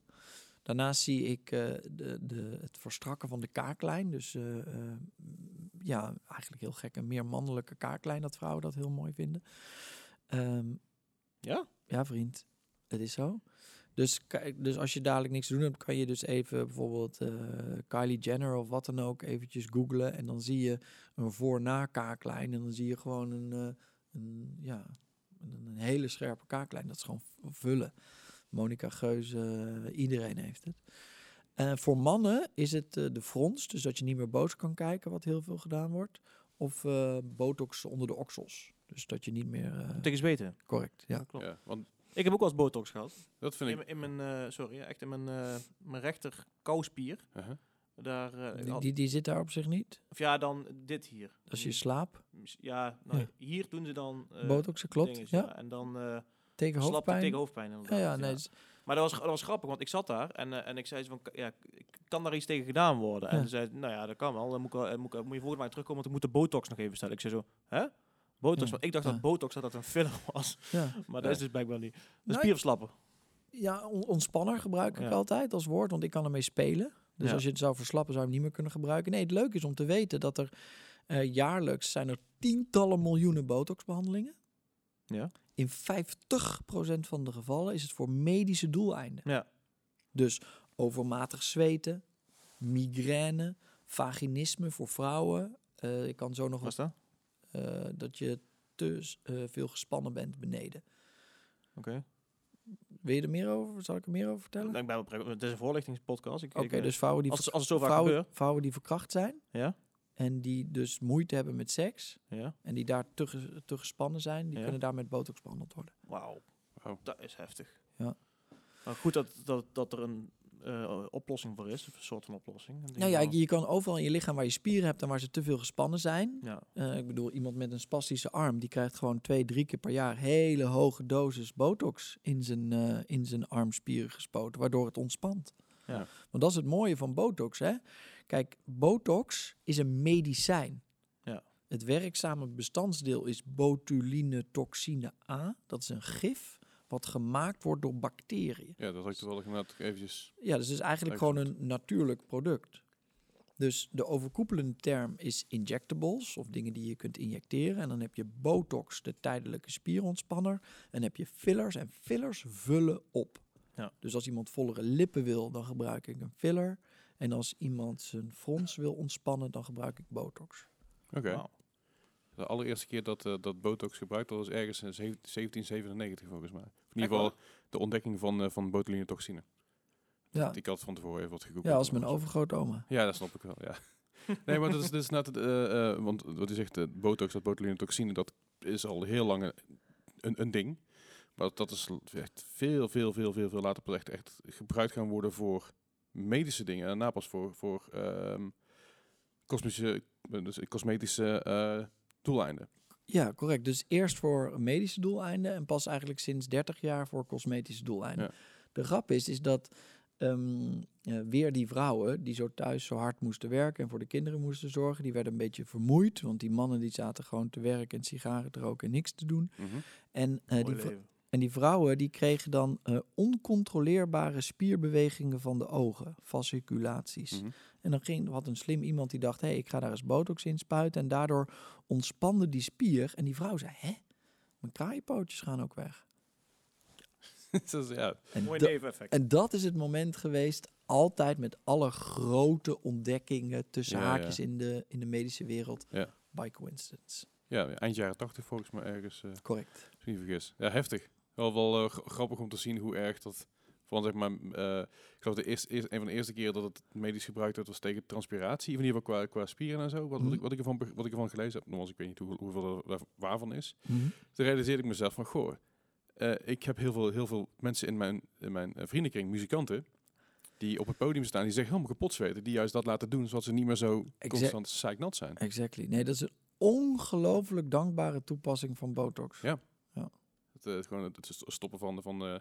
Daarnaast zie ik eh, de, de, het verstrakken van de kaaklijn. Dus eh, eh, ja, eigenlijk heel gek. Een meer mannelijke kaaklijn, dat vrouwen dat heel mooi vinden. Ehm, Ja? ja, vriend, het is zo. Dus, kijk, dus als je dadelijk niks te doen hebt, kan je dus even bijvoorbeeld eh, Kylie Jenner of wat dan ook eventjes googlen. En dan zie je een voor-na kaaklijn. En dan zie je gewoon een, eh, een, ja, een, hele scherpe kaaklijn. Dat is gewoon vullen. Monica Geuze, eh, iedereen heeft het. Eh, voor mannen is het eh, de frons, dus dat je niet meer boos kan kijken, wat heel veel gedaan wordt. Of eh, botox onder de oksels. Dus dat je niet meer... eh, Tegen weten. correct, ja. Klopt. ja, want Ik heb ook wel eens botox gehad. dat vind In, ik... in mijn, eh, sorry, echt in mijn, eh, mijn rechter kouspier. Uh-huh. Daar, eh, Die, die, die zit daar op zich niet. of ja, dan dit hier. Dat is je slaap. Ja, nou, Ja. hier doen ze dan... eh, Botoxen, klopt. dinges, ja. En dan eh Tegen hoofdpijn. tegen hoofdpijn inderdaad. ja, ja, nee. dus- Maar dat was, dat was grappig, want ik zat daar en, en ik zei zo van, ja, kan daar iets tegen gedaan worden? En ze zei, nou ja, dat kan wel. Dan moet, ik, moet, ik, moet je volgende mij terugkomen, want ik moet de botox nog even stellen. Ik zei zo, hè? Botox? Ja, Want ik dacht ja. dat botox dat dat een filler was. ja. Maar dat Ja. is dus blijkbaar niet. De Nou, spierverslappen. ja, on- ontspanner gebruik ik Ja. altijd als woord, want ik kan ermee spelen. Dus Ja. als je het zou verslappen, zou je hem niet meer kunnen gebruiken. Nee, het leuke is om te weten dat er eh, jaarlijks zijn er tientallen miljoenen botoxbehandelingen. Ja. In 50% van de gevallen is het voor medische doeleinden. Ja. Dus overmatig zweten, migraine, vaginisme voor vrouwen. Eh, ik kan zo nog Was wat, dat? eh, dat je te eh, veel gespannen bent beneden. Oké. Wil je er meer over? Zal ik er meer over vertellen? Ik ben wel Het is een voorlichtingspodcast. Ik, Oké, eh, dus vrouwen die, als, ver- als het zo vaak vrouwen, die verkracht zijn Ja? en die dus moeite hebben met seks Ja. en die daar te, te gespannen zijn, die Ja. kunnen daar met botox behandeld worden. Wauw. Wauw. Dat is heftig. Ja. Maar goed dat, dat, dat er een, eh, oplossing voor is. Een soort van oplossing. Nou ja, je kan overal in je lichaam waar je spieren hebt en waar ze te veel gespannen zijn. ja. Eh, ik bedoel, iemand met een spastische arm, die krijgt gewoon twee, drie keer per jaar hele hoge dosis botox in zijn, eh, in zijn armspieren gespoten, waardoor het ontspant. Ja. Want dat is het mooie van botox, hè. Kijk, botox is een medicijn. Ja. Het werkzame bestandsdeel is botulinetoxine A. Dat is een gif wat gemaakt wordt door bacteriën. Ja, dat had ik toevallig inderdaad eventjes... Ja, dus het is eigenlijk gewoon een natuurlijk product. Dus de overkoepelende term is injectables, of dingen die je kunt injecteren. En dan heb je botox, de tijdelijke spierontspanner. En dan heb je fillers, en fillers vullen op. Ja. Dus als iemand vollere lippen wil, dan gebruik ik een filler. En als iemand zijn frons wil ontspannen, dan gebruik ik botox. Oké. Wauw. De allereerste keer dat, eh, dat botox gebruikt was ergens in zeven- 1797 volgens mij. In ieder geval de ontdekking van, eh van botulinetoxine. Ja, Ik had van tevoren even wat gegoogeld. ja als mijn overgrootoma. Ja, dat snap ik wel, ja. nee, maar dat is, dat is net het, eh, eh, want wat u zegt, botox, dat botulinetoxine, dat is al heel lang een, een ding. Maar dat is echt veel, veel, veel, veel, veel later pas echt, echt gebruikt gaan worden voor medische dingen. En daarna pas voor, voor ehm, cosmische, dus cosmetische eh, doeleinden. Ja, correct. Dus eerst voor medische doeleinden en pas eigenlijk sinds 30 jaar voor cosmetische doeleinden. Ja. De grap is, is dat ehm, eh, weer die vrouwen die zo thuis zo hard moesten werken en voor de kinderen moesten zorgen, die werden een beetje vermoeid. Want die mannen die zaten gewoon te werken en sigaren te roken en niks te doen. Mhm. En, eh, Mooi die. En die vrouwen die kregen dan eh, oncontroleerbare spierbewegingen van de ogen, fasciculaties. Mhm. En dan ging, had een slim iemand die dacht, hé, hey, ik ga daar eens botox in spuiten. En daardoor ontspande die spier. En die vrouw zei, hè, mijn kraaienpootjes gaan ook weg. Dus, ja, En, Mooi neveneffect. en dat is het moment geweest, altijd met alle grote ontdekkingen tussen Ja, ja. haakjes In, de, in de medische wereld. By coincidence. ja, eind jaren 80 volgens mij ergens, eh, Correct. niet vergis. Ja, heftig. Wel, wel eh, gra- grappig om te zien hoe erg dat... Van zeg maar, eh, ik geloof de eerste, een van de eerste keren dat het medisch gebruikt werd was tegen transpiratie. In ieder geval qua, qua spieren en zo. Wat, wat, Mhm. ik, wat, ik ervan, wat ik ervan gelezen heb, nogmaals, ik weet niet hoe, hoeveel er waarvan is. Mhm. Toen realiseerde ik mezelf van, goh, eh, ik heb heel veel, heel veel mensen in mijn, in mijn vriendenkring, muzikanten, die op het podium staan, die zich helemaal kapot zweten. Die juist dat laten doen, zodat ze niet meer zo Exact. constant zeiknat zijn. Exactly. Nee, dat is een ongelooflijk dankbare toepassing van botox. Ja. Het, eh, gewoon het, het stoppen van, van eh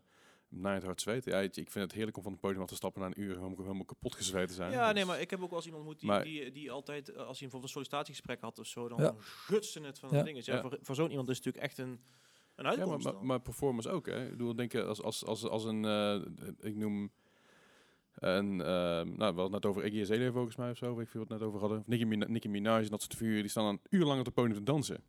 naar het hard zweten. Ja, ik vind het heerlijk om van het podium af te stappen na een uur helemaal, helemaal kapot gezweet te zijn. Ja, nee, Dus- maar ik heb ook wel eens iemand ontmoet die, Maar- die, die altijd, eh, als hij bijvoorbeeld een sollicitatiegesprek had of zo, dan Ja. gutste het van Ja. de dingen. Ja, Ja. Voor, voor zo'n iemand is het natuurlijk echt een, een Ja, maar, uitkomst. maar, performance ook, hè. Ik bedoel, denk je, als, als, als, als een, eh, ik noem een, eh, nou, we hadden het net over Iggy Azalea volgens mij of zo, weet ik veel wat we het net over hadden. Of Nicki, Mina- Nicki Minaj en dat soort figuren, die staan dan urenlang op het podium te dansen.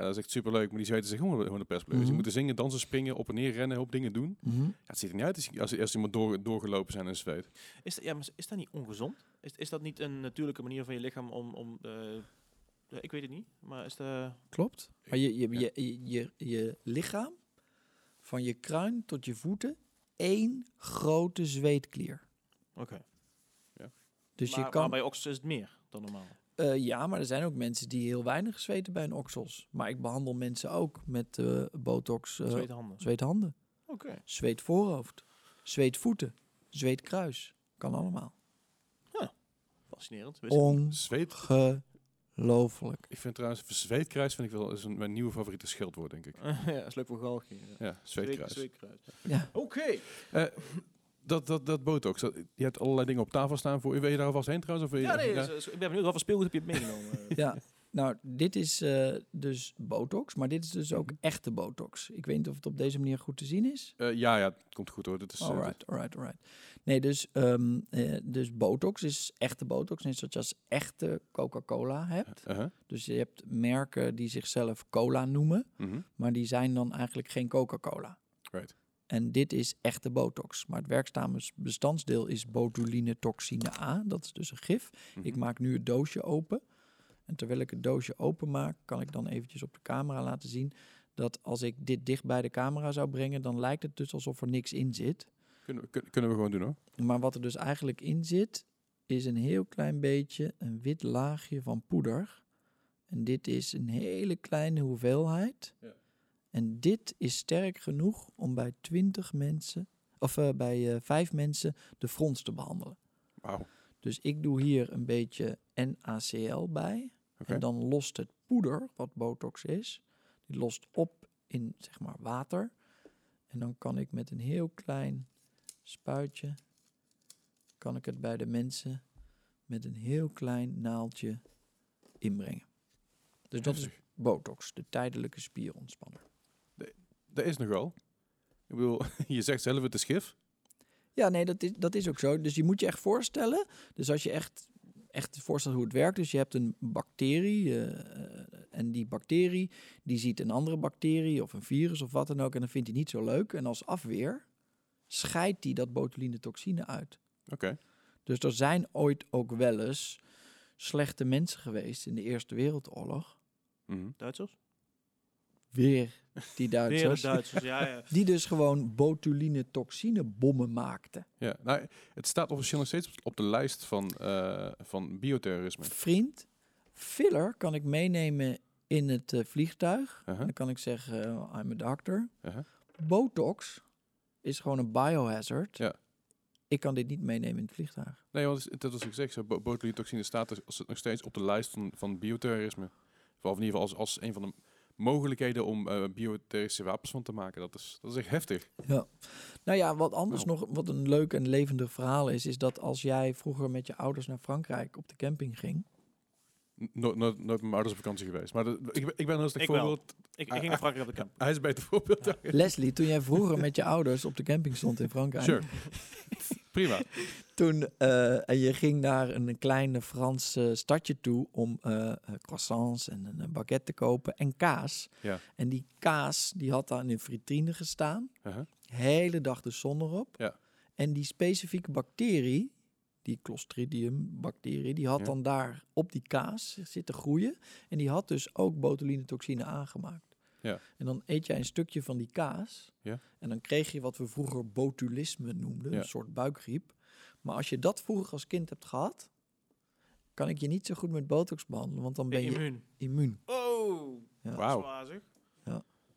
Ja, dat is echt superleuk, maar die zweten zich gewoon gewoon de perspleurs. Die moeten zingen, dansen, springen, op en neer rennen, hoop dingen doen. Mhm. Ja, het ziet er niet uit als, als, als iemand door, doorgelopen zijn in zweet. Is, dat- ja, maar is dat niet ongezond? Is, is dat niet een natuurlijke manier van je lichaam om... om eh, ja, ik weet het niet, maar is de... Klopt. Maar je, je, Ja. je, je, je, je lichaam, van je kruin tot je voeten, één grote zweetklier. Oké. Dus maar, je kan... maar bij oksels is het meer dan normaal. Eh, ja, maar er zijn ook mensen die heel weinig zweten bij hun oksels. Maar ik behandel mensen ook met eh, botox. eh Zwete handen. zweethanden, Oké. zweetvoorhoofd, zweetvoeten, zweetkruis. Kan allemaal. Fascinerend. Wist ik niet. Zweet, Ongelooflijk. ik vind trouwens, zweetkruis vind ik wel, is een, mijn nieuwe favoriete schildwoord, denk ik. ja, dat is leuk voor galgje. Ja. Ja, zweetkruis. Zweetkruis. Ja. Oké. Eh, dat, dat, dat botox, dat, je hebt allerlei dingen op tafel staan voor. Wil je daar alvast heen trouwens? Of Ja, nee, ik ben benieuwd wat voor speelgoed heb je meegenomen. Ja, nou, dit is eh, dus botox, maar dit is dus ook echte botox. Ik weet niet of het op deze manier goed te zien is. Eh, ja, ja, het komt goed hoor. Dit is, eh, Alright, alright, alright. Nee, dus, ehm, eh, dus botox is echte botox. Net zoals je als echte Coca-Cola hebt. uh-huh. Dus je hebt merken die zichzelf cola noemen, Mhm. maar die zijn dan eigenlijk geen Coca-Cola. Right. En dit is echte botox. Maar het werkzame bestandsdeel is botulinetoxine A. Dat is dus een gif. Mhm. Ik maak nu het doosje open. En terwijl ik het doosje open maak, kan ik dan eventjes op de camera laten zien dat als ik dit dicht bij de camera zou brengen, dan lijkt het dus alsof er niks in zit. Kunnen, we- kun- kunnen we gewoon doen hoor. Maar wat er dus eigenlijk in zit, is een heel klein beetje een wit laagje van poeder. En dit is een hele kleine hoeveelheid. Ja. En dit is sterk genoeg om bij 20 mensen of eh, bij vijf mensen de fronts te behandelen. Wauw. Dus ik doe hier een beetje NaCl bij. En dan lost het poeder, wat botox is, die lost op in zeg maar water. En dan kan ik met een heel klein spuitje, kan ik het bij de mensen met een heel klein naaldje inbrengen. Dus dat is botox, de tijdelijke spierontspanner. Dat is nog wel. Ik bedoel, je zegt zelf het is gif. Ja, nee, dat is, dat is ook zo. Dus je moet je echt voorstellen. Dus als je echt, echt voorstelt hoe het werkt. Dus je hebt een bacterie. eh, eh, en die bacterie die ziet een andere bacterie of een virus of wat dan ook. En dan vindt hij niet zo leuk. En als afweer scheidt hij dat botulinetoxine uit. Oké. Dus er zijn ooit ook wel eens slechte mensen geweest in de Eerste Wereldoorlog. Mhm. Duitsers? Weer die Duitsers. Duitsers, ja, ja. Die dus gewoon botulinetoxine bommen maakten. Ja, nou, het staat officieel nog steeds op de lijst van, eh, van bioterrorisme. Vriend, filler kan ik meenemen in het eh, vliegtuig. Uh-huh. Dan kan ik zeggen, eh, I'm a doctor. Uh-huh. Botox is gewoon een biohazard. Ja. Ik kan dit niet meenemen in het vliegtuig. Nee, want dat was ik zeg, zo, bo- botulinetoxine staat dus nog steeds op de lijst van, van bioterrorisme. Of in ieder geval als, als een van de mogelijkheden om eh bioterrorische wapens van te maken. Dat is, dat is echt heftig. Ja. Nou ja, wat anders Nou. nog, wat een leuk en levendig verhaal is, is dat als jij vroeger met je ouders naar Frankrijk op de camping ging. Nooit, nooit, nooit met mijn ouders op vakantie geweest. Maar ik, ben- ik ben een rustig Ik wel. Ik, ik ging naar Frankrijk op de camp. Hij is beter voorbeeld. Leslie, toen jij vroeger met je ouders op de camping stond in Frankrijk. Sure. Prima. Toen, eh, en je ging naar een klein Frans eh, stadje toe om eh, croissants en een baguette te kopen en kaas. Ja. En die kaas, die had daar in een vitrine gestaan. Uh-huh. Hele dag de zon erop. Ja. En die specifieke bacterie, die Clostridium bacterie, die had Ja. dan daar op die kaas zitten groeien. En die had dus ook botulinetoxine aangemaakt. Ja. En dan eet jij een stukje van die kaas. Ja. En dan kreeg je wat we vroeger botulisme noemden, Ja. een soort buikgriep. Maar als je dat vroeger als kind hebt gehad, kan ik je niet zo goed met botox behandelen, want dan ben je immuun. immuun. Oh, Ja. Wauw. zeg.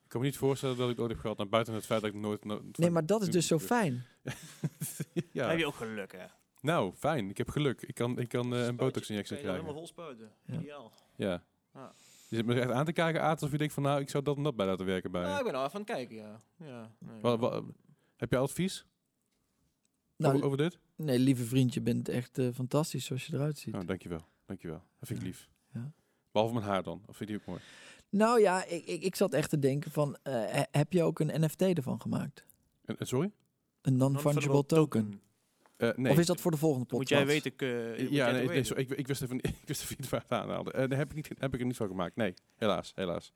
Ik kan me niet voorstellen dat ik dat ooit heb gehad. Naar buiten het feit dat ik nooit... nooit Nee, maar dat is dus zo fijn. ja. Heb je ook geluk, hè? Nou, fijn. Ik heb geluk. Ik kan, ik kan eh, een botox-injectie krijgen. helemaal vol spuiten. Ja. Ideaal. Ja. Ja. Je zit me echt aan te kijken, Aad, alsof je denkt van... Nou, ik zou dat en dat bij laten werken bij Nou, ik ben nou even aan het kijken, ja. ja nee, Wa- wa- heb je advies Nou, over, over dit? nee, lieve vriend, je bent echt eh, fantastisch zoals je eruit ziet. Oh, dankjewel. Dankjewel. Dat vind ik Ja. lief. Ja. Behalve mijn haar dan. Of vind je die ook mooi? Nou ja, ik, ik, ik zat echt te denken van, eh, he- heb je ook een NFT ervan gemaakt? En, en sorry? Een non-fungible token? Eh, nee. Of is dat voor de volgende Dat moet podcast? jij weten. ik, eh, moet Ja, jij nee, sorry, ik, ik wist even, ik wist even niet waar het aanhaalde. Eh daar heb ik, niet, heb ik er niet van gemaakt. Nee, helaas, helaas.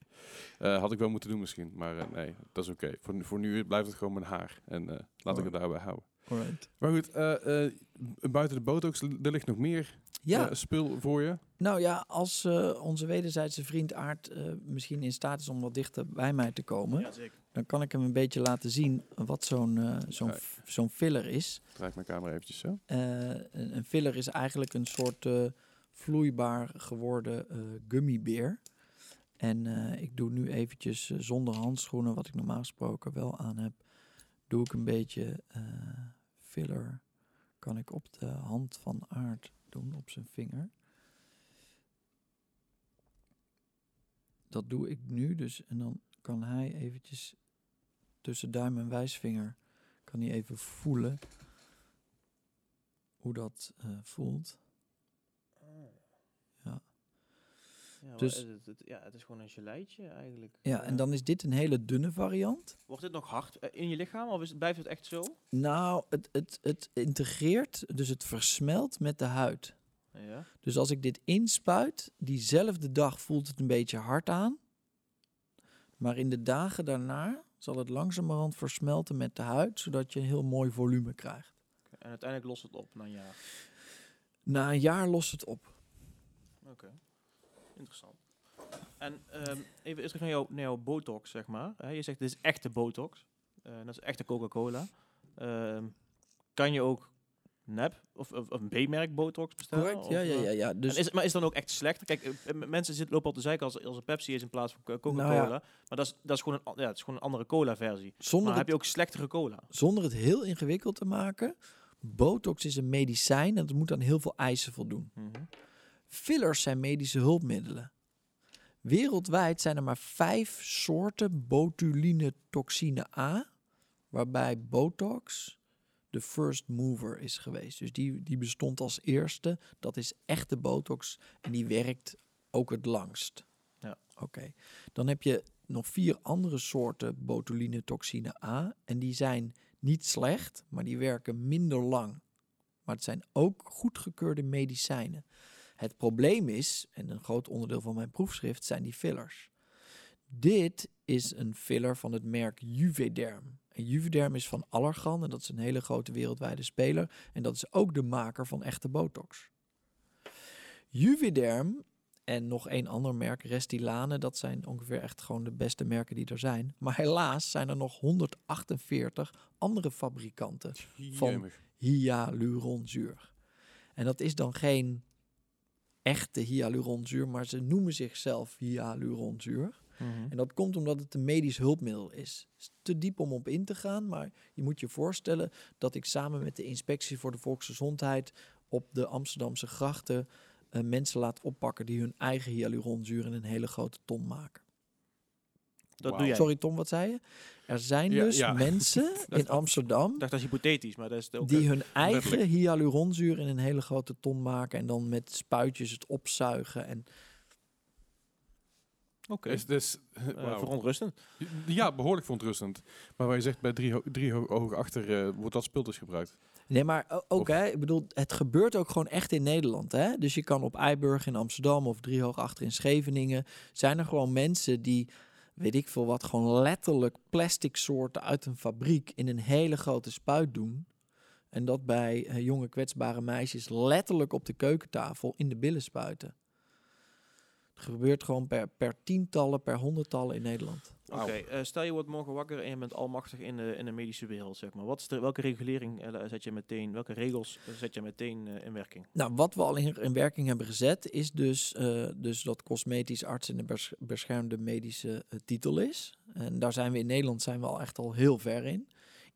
Eh, had ik wel moeten doen misschien, maar eh, nee, dat is oké. Voor, nu- voor nu blijft het gewoon mijn haar. En eh, laat ik het daarbij houden. Alright. Maar goed, eh, eh, buiten de botox, er ligt nog meer Ja, spul voor je. nou ja, als eh, onze wederzijdse vriend Aart eh, misschien in staat is om wat dichter bij mij te komen, Ja, zeker. Dan kan ik hem een beetje laten zien wat zo'n eh, zo'n zo'n filler is. Draai ik mijn camera eventjes zo. Eh, een, een filler is eigenlijk een soort eh, vloeibaar geworden gummibeer. En ik doe nu eventjes zonder handschoenen, wat ik normaal gesproken wel aan heb, doe ik een beetje filler. Kan ik op de hand van Aard doen, op zijn vinger. Dat doe ik nu dus. En dan kan hij eventjes tussen duim en wijsvinger, kan hij even voelen hoe dat eh, voelt. Ja. Ja, Dus- het, het- ja, het is gewoon een geleitje eigenlijk. ja, en dan is dit een hele dunne variant. Wordt dit nog hard eh, in je lichaam of is, het- blijft het echt zo? Nou, het, het, het integreert, dus het versmelt met de huid. Ja. Dus als ik dit inspuit, diezelfde dag voelt het een beetje hard aan. Maar in de dagen daarna zal het langzamerhand versmelten met de huid, zodat je een heel mooi volume krijgt. En uiteindelijk lost het op na een jaar. Na een jaar lost het op. Oké. Interessant. En ehm, even terug naar, jou, naar jouw botox, zeg maar. Je zegt dit is echte botox. Eh, dat is echte Coca-Cola. Ehm, kan je ook nep of, of, of een B-merk botox bestellen? Correct, Of, ja, ja, eh, ja. ja. en Dus is, maar is dan ook echt slechter? Kijk, eh, m- mensen zitten, lopen al te zeiken als, als er Pepsi is in plaats van Co- Coca-Cola. Nou ja. Maar dat is, dat, is gewoon een, ja, het is gewoon een andere cola-versie. zonder het heb je ook slechtere cola? zonder het heel ingewikkeld te maken. Botox is een medicijn en het moet aan heel veel eisen voldoen. Mhm. Fillers zijn medische hulpmiddelen. Wereldwijd zijn er maar vijf soorten botuline toxine A, waarbij Botox de first mover is geweest. Dus die, die bestond als eerste. Dat is echte Botox en die werkt ook het langst. Ja. Oké. Dan heb je nog vier andere soorten botuline toxine A en die zijn niet slecht, maar die werken minder lang. Maar het zijn ook goedgekeurde medicijnen. Het probleem is, en een groot onderdeel van mijn proefschrift, zijn die fillers. Dit is een filler van het merk Juvederm. En Juvederm is van Allergan en dat is een hele grote wereldwijde speler. En dat is ook de maker van echte botox. Juvederm en nog één ander merk, Restylane, dat zijn ongeveer echt gewoon de beste merken die er zijn. Maar helaas zijn er nog 148 andere fabrikanten Van- hyaluronzuur. En dat is dan geen echte hyaluronzuur, maar ze noemen zichzelf hyaluronzuur. Mhm. En dat komt omdat het een medisch hulpmiddel is. Het is te diep om op in te gaan, maar je moet je voorstellen dat ik samen met de Inspectie voor de Volksgezondheid op de Amsterdamse grachten eh, mensen laat oppakken die hun eigen hyaluronzuur in een hele grote ton maken. Dat doe jij. Sorry Tom, wat zei je? Er zijn Ja, dus ja. mensen Dat- in Amsterdam Ik dacht dat is hypothetisch, maar dat is ook... die hun eigen letterlijk. hyaluronzuur in een hele grote ton maken en dan met spuitjes het opzuigen. En Oké, Is dus, Eh, verontrustend. Ja, behoorlijk verontrustend. Maar waar je zegt bij drie, ho- drie ho- ogen achter eh, wordt dat spul dus gebruikt. nee, maar ook Of- hè, ik bedoel, het gebeurt ook gewoon echt in Nederland. Hè? Dus je kan op Eiburg in Amsterdam of driehoog achter in Scheveningen zijn er gewoon mensen die, weet ik veel wat, gewoon letterlijk plastic soorten uit een fabriek in een hele grote spuit doen. En dat bij eh, jonge kwetsbare meisjes letterlijk op de keukentafel in de billen spuiten. Het gebeurt gewoon per, per tientallen, per honderdtallen in Nederland. Oké, eh, stel je wordt morgen wakker en je bent almachtig in de, in de medische wereld, zeg maar. Wat is de, welke regulering eh, zet je meteen, welke regels eh, zet je meteen in werking? Nou, wat we al in, in werking hebben gezet, is dus, eh, dus dat cosmetisch arts in de bes- beschermde medische titel is. En daar zijn we in Nederland zijn we al echt al heel ver in.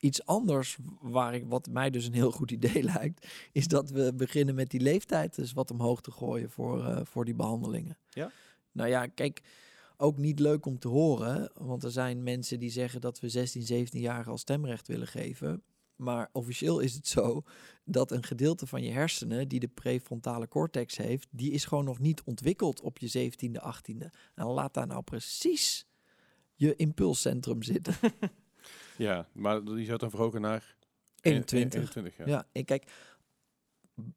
Iets anders, waar ik, wat mij dus een heel goed idee lijkt, is dat we beginnen met die leeftijd dus wat omhoog te gooien voor, eh, voor die behandelingen. Ja? Nou ja, kijk, ook niet leuk om te horen, want er zijn mensen die zeggen dat we 16, 17-jarigen al stemrecht willen geven. Maar officieel is het zo dat een gedeelte van je hersenen die de prefrontale cortex heeft, die is gewoon nog niet ontwikkeld op je 17e, 18e. En laat daar nou precies je impulscentrum zitten. Ja, maar die zou dan verhogen naar 21. 21 ja. Ja, en kijk,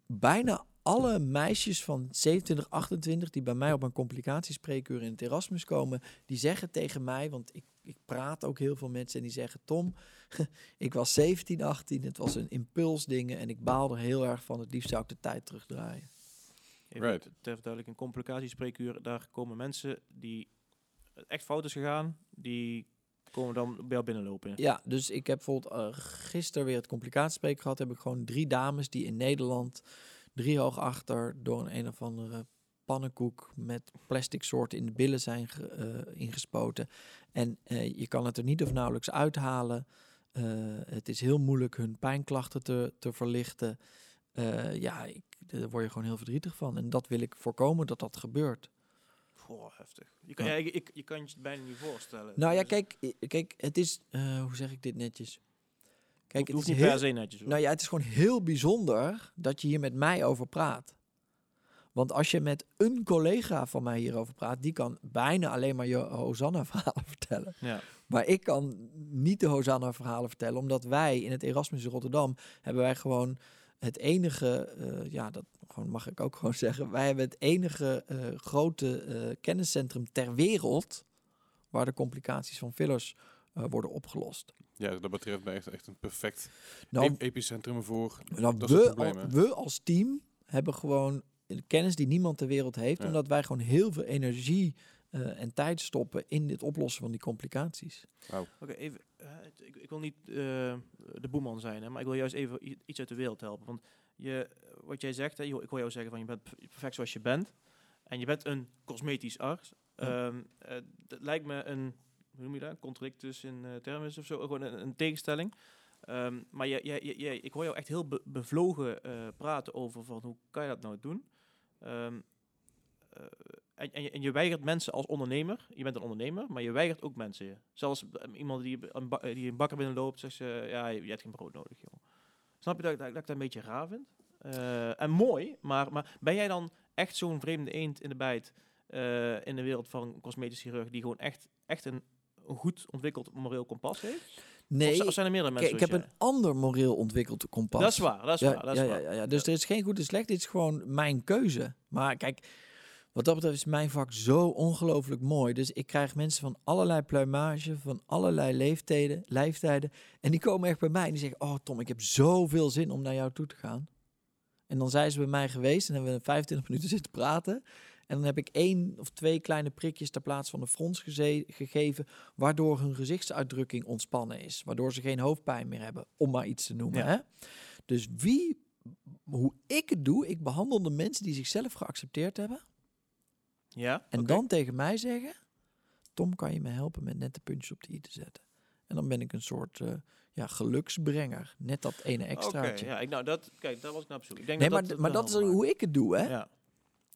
bijna alle meisjes van 27, 28 die bij mij op een complicatiespreekuur in het Erasmus komen, die zeggen tegen mij, want ik, ik praat ook heel veel mensen en die zeggen, Tom, ik was 17, 18, het was een impulsdingen en ik baal er heel erg van, het liefst zou ik de tijd terugdraaien. Even Right. ter verduidelijking, een complicatiespreekuur, daar komen mensen die het echt fout is gegaan, die komen dan jou binnenlopen. Ja, dus ik heb bijvoorbeeld uh, gisteren weer het complicatiespreek gehad. Heb ik gewoon drie dames die in Nederland drie hoog achter door een een of andere pannenkoek met plastic soorten in de billen zijn ge, uh, ingespoten. En uh, je kan het er niet of nauwelijks uithalen. Het is heel moeilijk hun pijnklachten te, te verlichten. Ja, ik, daar word je gewoon heel verdrietig van. En dat wil ik voorkomen dat dat gebeurt. Goh, heftig. Je kan, ja. ja, ik, je kan je het bijna niet voorstellen. Nou ja, kijk, kijk het is... Uh, hoe zeg ik dit netjes? Kijk, het, het is niet per se netjes. Hoor. Nou ja, het is gewoon heel bijzonder dat je hier met mij over praat. Want als je met een collega van mij hierover praat, die kan bijna alleen maar je Hosanna-verhalen vertellen. Ja. Maar ik kan niet de Hosanna-verhalen vertellen, omdat wij in het Erasmus in Rotterdam hebben wij gewoon het enige, uh, ja, dat gewoon mag ik ook gewoon zeggen, wij hebben het enige uh, grote uh, kenniscentrum ter wereld waar de complicaties van fillers worden opgelost. Ja, dat betreft mij echt, echt een perfect nou, ep epicentrum voor nou, dat we, al, we als team hebben gewoon kennis die niemand ter wereld heeft, ja. omdat wij gewoon heel veel energie eh, en tijd stoppen in dit oplossen van die complicaties. Oké, even. eh, ik, ik wil niet eh, de boeman zijn, hè, maar ik wil juist even iets uit de wereld helpen. Want je, wat jij zegt, hè, joh, ik hoor jou zeggen van je bent perfect zoals je bent. En je bent een cosmetisch arts. Ja. Ehm, eh, dat lijkt me een, hoe noem je dat, een contradictus in eh termen of zo, gewoon een, een tegenstelling. Ehm, maar je, je, je, je- ik hoor jou echt heel be- bevlogen eh, praten over van hoe kan je dat nou doen. Ehm, eh, en, en, je, en je weigert mensen als ondernemer, je bent een ondernemer, maar je weigert ook mensen. Zelfs eh, iemand die een, ba- eh, die een bakker binnenloopt, zegt ze, ja, je, je hebt geen brood nodig, joh. Snap je dat, ik- dat, ik dat een beetje raar vind? Eh, en mooi, maar, maar ben jij dan echt zo'n vreemde eend in de bijt eh, in de wereld van cosmetisch chirurg, die gewoon echt, echt een, een goed ontwikkeld moreel kompas heeft? Nee, of, zijn er meerdere mensen ik heb een ander moreel ontwikkeld kompas. Dat is waar, dat is ja, waar, dat is ja, waar. ja, ja, ja. Dus er is geen goed en slecht. Dit is gewoon mijn keuze. Maar kijk, wat dat betreft is mijn vak zo ongelooflijk mooi. Dus ik krijg mensen van allerlei pluimage, van allerlei leeftijden, leeftijden. En die komen echt bij mij en die zeggen... Oh Tom, ik heb zoveel zin om naar jou toe te gaan. En dan zijn ze bij mij geweest en hebben we 25 minuten zitten praten. En dan heb ik één of twee kleine prikjes ter plaatse van de frons gegeven... waardoor hun gezichtsuitdrukking ontspannen is. Waardoor ze geen hoofdpijn meer hebben, om maar iets te noemen. Ja. Hè? Dus wie, hoe ik het doe, ik behandel de mensen die zichzelf geaccepteerd hebben. Ja, En dan tegen mij zeggen, Tom, kan je me helpen met net de puntjes op de i te zetten? En dan ben ik een soort eh, ja, geluksbrenger. Net dat ene extraatje. ja, ik, nou, dat, kijk, dat was ik nou op zoek. Ik denk nee, dat maar, dat maar dat is hoe ik het doe, hè? Ja.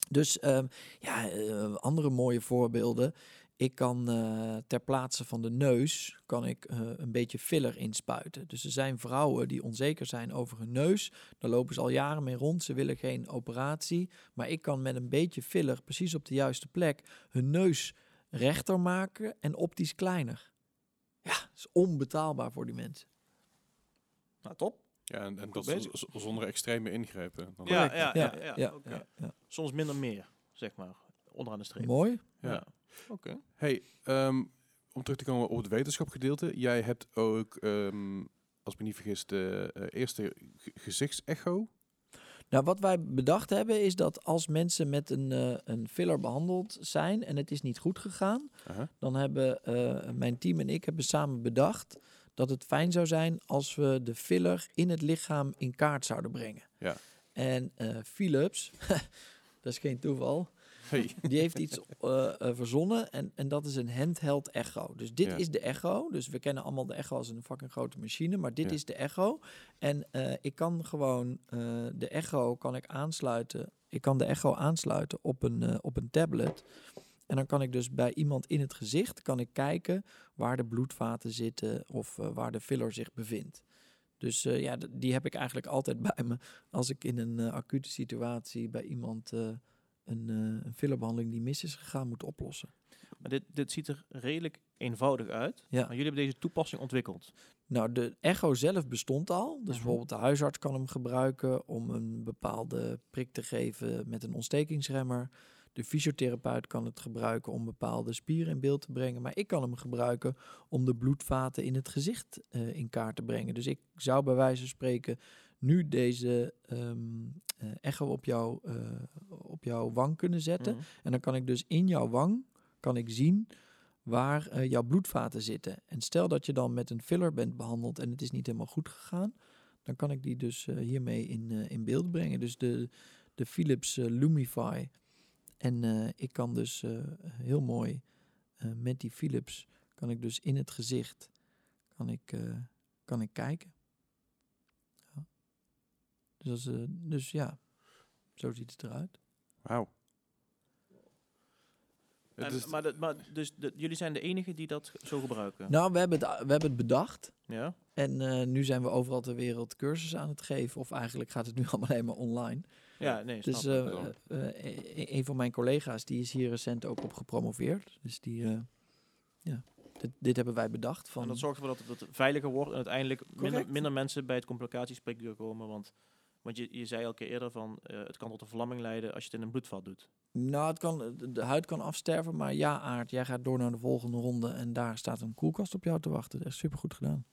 Dus ehm, ja, eh, andere mooie voorbeelden. Ik kan eh, ter plaatse van de neus kan ik eh, een beetje filler inspuiten. Dus er zijn vrouwen die onzeker zijn over hun neus. Daar lopen ze al jaren mee rond. Ze willen geen operatie. Maar ik kan met een beetje filler precies op de juiste plek hun neus rechter maken en optisch kleiner. Ja, dat is onbetaalbaar voor die mensen. Nou, top. Ja, en, dat bezig. z- zonder extreme ingrepen. Dan- Ja, ja, ja, ja, oké. ja, ja. Soms minder meer, zeg maar, onderaan de streep. Mooi. Ja. Oké. Hey, ehm, om terug te komen op het wetenschapgedeelte. Jij hebt ook, ehm, als ik me niet vergis, de eh, eerste ge- gezichtsecho. Nou, wat wij bedacht hebben is dat als mensen met een, eh, een filler behandeld zijn en het is niet goed gegaan, dan hebben eh, mijn team en ik hebben samen bedacht dat het fijn zou zijn als we de filler in het lichaam in kaart zouden brengen. Ja. En Philips, dat is geen toeval, Hey. die heeft iets eh, eh, verzonnen en, en dat is een handheld echo. Dus dit Ja. is de echo. Dus we kennen allemaal de echo als een fucking grote machine, maar dit Ja. is de echo. En eh, ik kan gewoon de echo kan ik aansluiten. Ik kan de echo aansluiten op een, op een tablet. En dan kan ik dus bij iemand in het gezicht kan ik kijken waar de bloedvaten zitten of waar de filler zich bevindt. Dus ja, die heb ik eigenlijk altijd bij me als ik in een acute situatie bij iemand een, eh, een fillerbehandeling die mis is gegaan moet oplossen. Maar dit, dit ziet er redelijk eenvoudig uit. Ja. Maar jullie hebben deze toepassing ontwikkeld. Nou, de echo zelf bestond al. Dus Mhm. bijvoorbeeld de huisarts kan hem gebruiken om een bepaalde prik te geven met een ontstekingsremmer. De fysiotherapeut kan het gebruiken om bepaalde spieren in beeld te brengen. Maar ik kan hem gebruiken om de bloedvaten in het gezicht eh, in kaart te brengen. Dus ik zou bij wijze van spreken nu deze eh, echo op, jou, eh, op jouw wang kunnen zetten. Mhm. En dan kan ik dus in jouw wang kan ik zien waar eh, jouw bloedvaten zitten. En stel dat je dan met een filler bent behandeld en het is niet helemaal goed gegaan, dan kan ik die dus hiermee in, in beeld brengen. Dus de, de Philips Lumify. En ik kan dus heel mooi met die Philips kan ik dus in het gezicht kan ik, kan ik kijken. Dus, dat is, eh, dus ja, zo ziet het eruit. Wauw. Het En- is- maar dat- maar dus de, jullie zijn de enigen die dat zo gebruiken? Nou, we hebben het, we hebben het bedacht. Ja? En eh, nu zijn we overal ter wereld cursussen aan het geven. Of eigenlijk gaat het nu allemaal alleen maar online. Ja, nee, Dus eh, een- van mijn collega's die is hier recent ook op gepromoveerd. Dus die, eh, ja, dit, dit hebben wij bedacht. Van, En dat zorgt ervoor dat het veiliger wordt en uiteindelijk minder, minder mensen bij het complicatiespreekuur komen. Want, want je, je zei al keer eerder van eh, het kan tot een verlamming leiden als je het in een bloedvat doet. Nou, het kan, de, huid kan afsterven. Maar ja, Aard, jij gaat door naar de volgende ronde. En daar staat een koelkast op jou te wachten. Dat is super goed gedaan.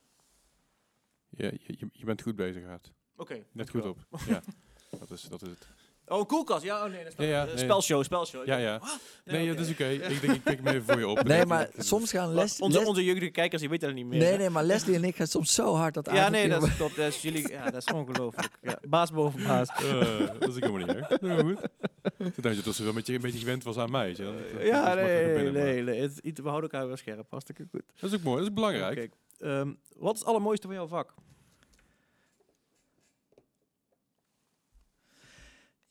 je, je, je bent goed bezig, Aad. Oké. Net goed op. Ja, dat is, dat is het. Oh, een koelkast. Ja, oh nee, dat is Ja, ja, nee. spelshow, spelshow. Ja, ja. Nee, dat is oké. Ik denk, ik pik hem even voor je op. Nee, maar Dat- soms gaan Maar Les... onze, Les- onze jeugdige kijkers, die weten dat niet meer. nee, hè? nee, maar Leslie en ik gaan soms zo hard dat Ja, nee, dat is, klopt. Dat is jullie, ja, dat is ongelooflijk. Ja, baas boven baas. Eh, dat is ook helemaal niet erg. Nou, goed. Toen dacht je dat ze wel een beetje, een beetje gewend was aan mij. weet je wel. Dat- dat Ja, nee, binnen, maar nee, nee. Het, we houden elkaar wel scherp. Hartstikke goed. Dat is ook mooi. Dat is belangrijk. Kijk, ehm, wat is het allermooiste van jouw vak?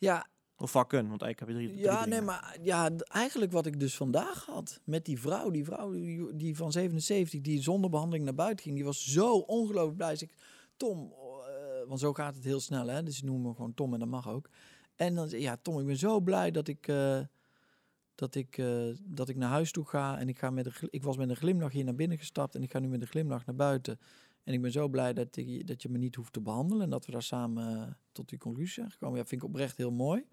Ja, Of vakken, want eigenlijk heb je drie, drie Ja, nee, maar ja, eigenlijk wat ik dus vandaag had met die vrouw, die vrouw die, die van 77, die zonder behandeling naar buiten ging, die was zo ongelooflijk blij. Dus ik, Tom, eh, want zo gaat het heel snel, hè? Dus ik noem me gewoon Tom en dat mag ook. En dan zei ja, Tom, ik ben zo blij dat ik, eh, dat ik, eh, dat ik naar huis toe ga en ik ga met een, ik was met een glimlach hier naar binnen gestapt en ik ga nu met een glimlach naar buiten. En ik ben zo blij dat, dat je me niet hoeft te behandelen en dat we daar samen eh, tot die conclusie zijn gekomen. Ja, vind ik oprecht heel mooi.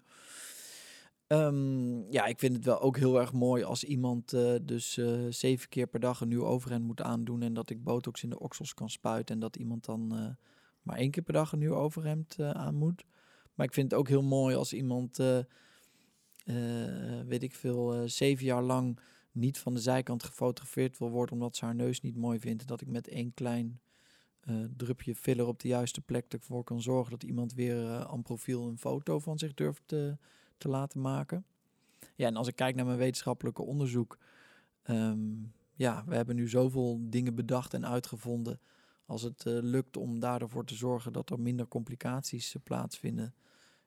Ehm, ja, ik vind het wel ook heel erg mooi als iemand eh, dus eh, zeven keer per dag een nieuw overhemd moet aandoen en dat ik botox in de oksels kan spuiten en dat iemand dan maar één keer per dag een nieuw overhemd aan moet. Maar ik vind het ook heel mooi als iemand, weet ik veel, zeven jaar lang niet van de zijkant gefotografeerd wil worden omdat ze haar neus niet mooi vindt. En dat ik met één klein eh, drupje filler op de juiste plek ervoor kan zorgen dat iemand weer eh aan profiel een foto van zich durft te, te laten maken. Ja, en als ik kijk naar mijn wetenschappelijke onderzoek, ehm, ja, we hebben nu zoveel dingen bedacht en uitgevonden. Als het eh, lukt om daarvoor te zorgen dat er minder complicaties plaatsvinden,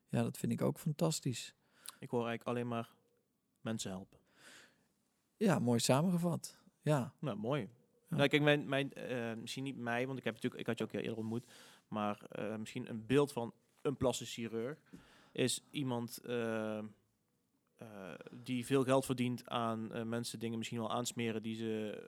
ja, dat vind ik ook fantastisch. Ik hoor eigenlijk alleen maar mensen helpen. Ja, mooi samengevat. Ja, Nou, mooi. Ja. Nou, kijk, mijn, mijn, eh, misschien niet mij, want ik heb natuurlijk, ik had je ook eerder ontmoet, maar eh, misschien een beeld van een plastisch chirurg is iemand eh, die veel geld verdient aan mensen dingen misschien wel aansmeren die ze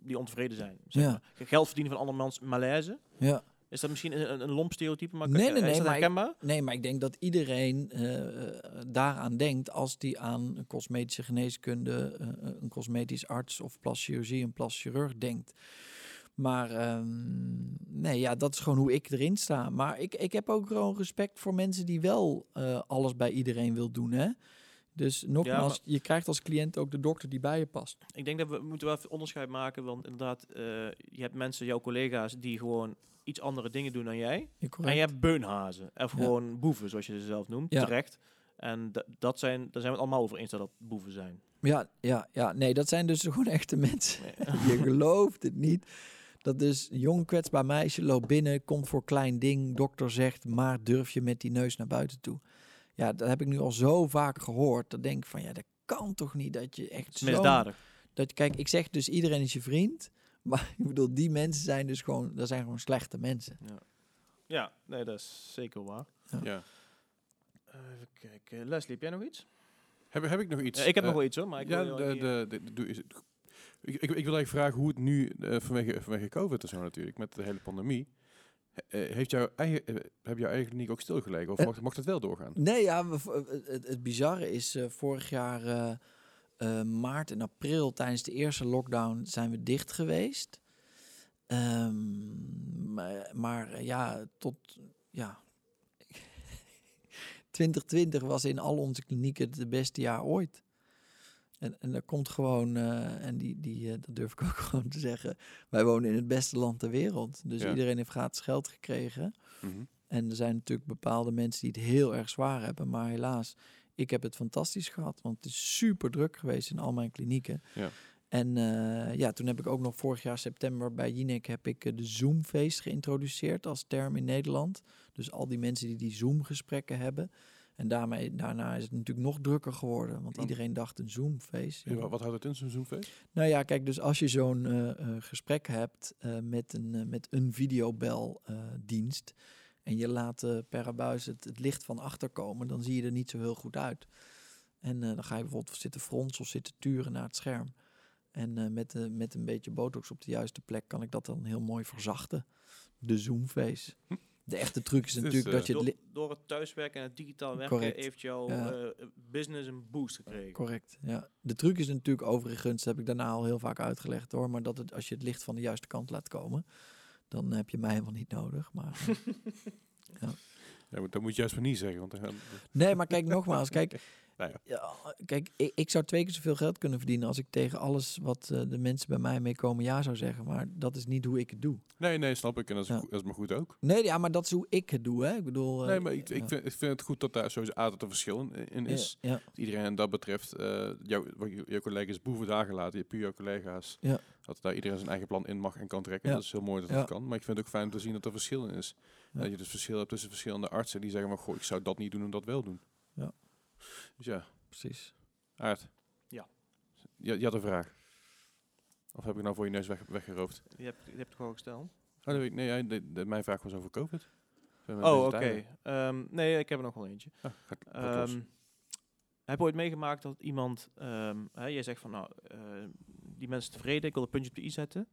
die ontevreden zijn. Zeg Ja. maar. Geld verdienen van andermans malaise. ja. Is dat misschien een, een, lomp stereotype? Maar Nee, nee, nee, Is dat maar ik-? Nee, maar ik denk dat iedereen eh, eh, daaraan denkt als die aan cosmetische geneeskunde, eh, een cosmetisch arts of plastic chirurgie, een plastic chirurg denkt. Maar ehm, nee, ja, dat is gewoon hoe ik erin sta. Maar ik, ik heb ook gewoon respect voor mensen die wel alles bij iedereen wil doen. Hè? Dus nogmaals, je krijgt als cliënt ook de dokter die bij je past. Ik denk dat we moeten wel even onderscheid maken, want inderdaad, eh, je hebt mensen, jouw collega's, die gewoon iets andere dingen doen dan jij. En je hebt beunhazen, of Ja. gewoon boeven, zoals je ze zelf noemt, Ja. terecht. En da- dat zijn, daar zijn we het allemaal over eens dat dat boeven zijn. Ja, ja, ja, nee, dat zijn dus gewoon echte mensen. Nee. Je gelooft het niet. Dat dus een jong kwetsbaar meisje loopt binnen, komt voor klein ding. Dokter zegt, maar durf je met die neus naar buiten toe? Ja, dat heb ik nu al zo vaak gehoord. Dat denk ik van, ja, dat kan toch niet dat je echt is zo... misdadig. Dat, kijk, ik zeg dus iedereen is je vriend. Maar ik bedoel, die mensen zijn dus gewoon, dat zijn gewoon slechte mensen. Ja, nee, dat is zeker waar. Ja. Eh, even kijken. Leslie, heb jij nog iets? Heb, heb ik nog iets? Eh, ik heb eh, nog wel iets hoor, maar ik ja, wil de, de, de, doe- is het, ik, ik, ik wil eigenlijk vragen hoe het nu eh, vanwege, vanwege COVID en zo natuurlijk, met de hele pandemie, eh, heeft jouw eigen, eh, heb jouw eigen kliniek ook stilgelegen? Of Eh. mag, mag dat wel doorgaan? Nee, ja, het, het, bizarre is, eh, vorig jaar eh, eh, maart en april tijdens de eerste lockdown zijn we dicht geweest. Ehm, maar, maar eh, ja, tot ja. 2020 was in al onze klinieken het beste jaar ooit. En, en dat komt gewoon, eh, en die, die, eh, dat durf ik ook gewoon te zeggen. Wij wonen in het beste land ter wereld. Dus Ja. iedereen heeft gratis geld gekregen. Mhm. En er zijn natuurlijk bepaalde mensen die het heel erg zwaar hebben. Maar helaas, ik heb het fantastisch gehad. Want het is super druk geweest in al mijn klinieken. Ja. En eh, ja, toen heb ik ook nog vorig jaar september bij Jinek heb ik de Zoom-feest geïntroduceerd als term in Nederland. Dus al die mensen die die Zoom-gesprekken hebben. En daarmee, daarna is het natuurlijk nog drukker geworden. Want iedereen dacht een Zoom-feest. Ja, wat- houdt het in, zo'n Zoomfeest? Nou ja, kijk, dus als je zo'n eh, eh, gesprek hebt eh, met een, met een videobeldienst en je laat eh, per abuis het, het licht van achter komen, dan zie je er niet zo heel goed uit. En dan ga je bijvoorbeeld zitten fronsen of zitten turen naar het scherm. En met, met een beetje botox op de juiste plek kan ik dat dan heel mooi verzachten. De zoomface. De echte truc is is, natuurlijk dat je door, het... door het thuiswerken en het digitaal werken Correct. heeft jouw Ja. eh, business een boost gekregen. Correct, ja. De truc is natuurlijk overigens, dat heb ik daarna al heel vaak uitgelegd hoor, maar dat het, als je het licht van de juiste kant laat komen, dan heb je mij helemaal niet nodig. Maar eh, Ja, maar dat moet je juist maar niet zeggen. Want dan gaan- Nee, maar kijk nogmaals, kijk, Nou ja. ja, kijk ik, ik zou twee keer zoveel geld kunnen verdienen als ik tegen alles wat eh, de mensen bij mij mee komen ja zou zeggen. Maar dat is niet hoe ik het doe. nee, nee, snap ik. En dat is, Ja. goed- dat is maar goed ook. Nee, ja, maar dat is hoe ik het doe. Hè? Ik bedoel. eh, nee, maar ik, ik, vind, ik vind het goed dat daar sowieso A, dat er verschil in, in is. Dat iedereen dat betreft, eh jouw, collega's boeven daar gelaten, je puur jouw collega's. Ja. Dat daar iedereen zijn eigen plan in mag en kan trekken. Dat is heel mooi dat dat kan. Maar ik vind het ook fijn om te zien dat er verschil in is. Dat je dus verschil hebt tussen verschillende artsen die zeggen, maar goh, ik zou dat niet doen en dat wel doen. Ja. Dus ja, precies. Aard. Ja. Je, je had een vraag. Of heb ik nou voor je neus weg, weggeroofd? Je hebt, je hebt het gewoon gesteld. Oh, nee, ja, de, de- mijn vraag was over COVID. Oh, oké. Ehm, nee, ik heb er nog wel eentje. Ah, gaat- los. Ehm, heb je ooit meegemaakt dat iemand, ehm hè, jij zegt van nou, eh, die mensen tevreden, ik wil een puntje op de i zetten.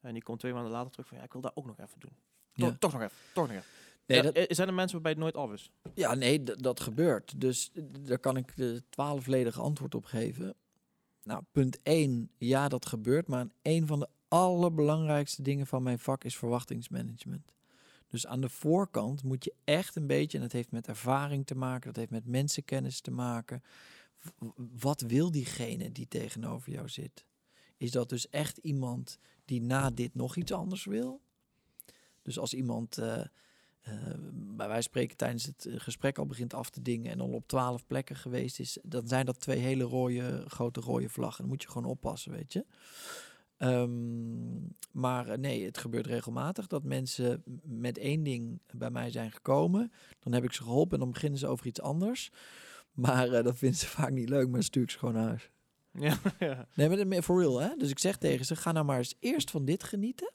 En die komt twee maanden later terug van ja, ik wil dat ook nog even doen. Ja. toch nog even, toch nog even. Nee, Ja, dat, eh, Zijn er mensen waarbij het nooit af is? ja, nee, dat gebeurt. Dus daar kan ik de twaalfledige antwoord op geven. Nou, punt 1, ja, dat gebeurt. Maar een van de allerbelangrijkste dingen van mijn vak is verwachtingsmanagement. Dus aan de voorkant moet je echt een beetje, en dat heeft met ervaring te maken, dat heeft met mensenkennis te maken. Wat wil diegene die tegenover jou zit? Is dat dus echt iemand die na dit nog iets anders wil? Dus als iemand eh, bij wijze van spreken tijdens het eh, gesprek al begint af te dingen en al op twaalf plekken geweest is, dan zijn dat twee hele rode, grote rode vlaggen. Dan moet je gewoon oppassen, weet je. Ehm, maar eh, nee, het gebeurt regelmatig dat mensen met één ding bij mij zijn gekomen. Dan heb ik ze geholpen en dan beginnen ze over iets anders. Maar eh, dat vinden ze vaak niet leuk, maar stuur ik ze gewoon naar huis. Ja, ja. Nee, maar for real, hè? Dus ik zeg tegen ze, ga nou maar eens eerst van dit genieten.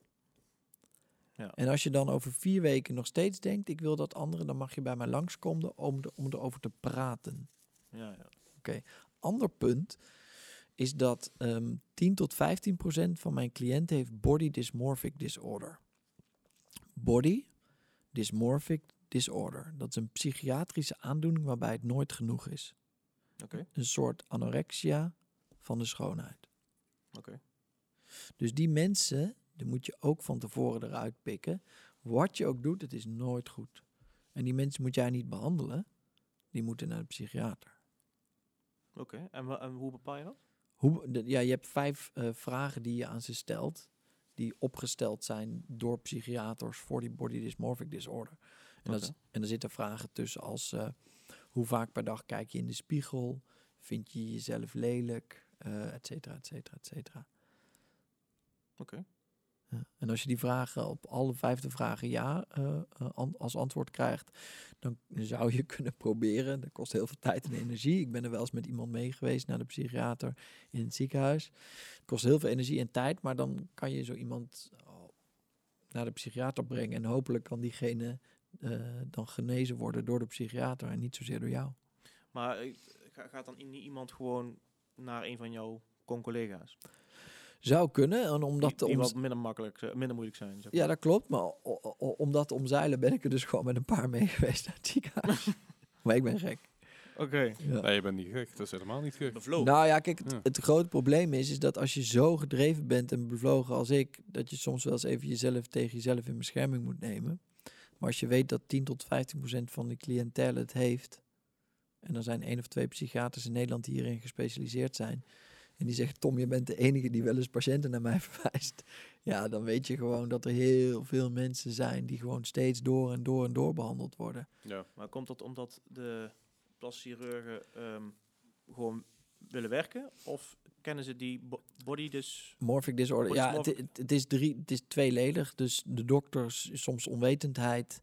Ja. En als je dan over vier weken nog steeds denkt, ik wil dat andere, dan mag je bij mij langskomen om, er- om erover te praten. ja, ja. Ander punt is dat ehm 10 tot 15 procent van mijn cliënten heeft body dysmorphic disorder. Body dysmorphic disorder. Dat is een psychiatrische aandoening waarbij het nooit genoeg is. Oké, Een soort anorexia van de schoonheid. oké. Dus die mensen, die moet je ook van tevoren eruit pikken. Wat je ook doet, het is nooit goed. En die mensen moet jij niet behandelen. Die moeten naar de psychiater. Oké, en, hoe bepaal je dat? Hoe, de- ja, je hebt vijf eh, vragen die je aan ze stelt. Die opgesteld zijn door psychiaters voor die body dysmorphic disorder. En, dat en er zitten vragen tussen als... eh, hoe vaak per dag kijk je in de spiegel? Vind je jezelf lelijk? Eh et cetera, et cetera, et cetera. Oké. En als je die vragen op alle vijfde vragen ja eh, eh, als antwoord krijgt, dan zou je kunnen proberen. Dat kost heel veel tijd en energie. Ik ben er wel eens met iemand mee geweest naar de psychiater in het ziekenhuis. Het kost heel veel energie en tijd, maar dan kan je zo iemand oh, naar de psychiater brengen en hopelijk kan diegene eh, dan genezen worden door de psychiater en niet zozeer door jou. Maar eh, ga- gaat dan niet iemand gewoon naar een van jouw con-collega's? Zou kunnen, en omdat die, die om- wat minder makkelijk, eh, minder moeilijk zijn. Zeg Ja, dat klopt. Maar om dat te omzeilen ben ik er dus gewoon met een paar mee geweest naar het ziekenhuis. maar ik ben gek. Oké. Ja. Nee, je bent niet gek. Dat is helemaal niet gek. Bevlogen. Nou ja, kijk, het, Ja. het grote probleem is, is dat als je zo gedreven bent en bevlogen als ik, dat je soms wel eens even jezelf tegen jezelf in bescherming moet nemen. Maar als je weet dat 10 tot 15 procent van de cliëntele het heeft, en er zijn één of twee psychiaters in Nederland die hierin gespecialiseerd zijn, en die zeggen, Tom, je bent de enige die wel eens patiënten naar mij verwijst. Ja, dan weet je gewoon dat er heel veel mensen zijn die gewoon steeds door en door en door behandeld worden. Ja. Maar komt dat omdat de plastische chirurgen ehm, gewoon willen werken? Of kennen ze die bo- body dus... Morphic disorder. Ja, het, het, is drie, het is tweeledig. Dus de dokters, soms onwetendheid.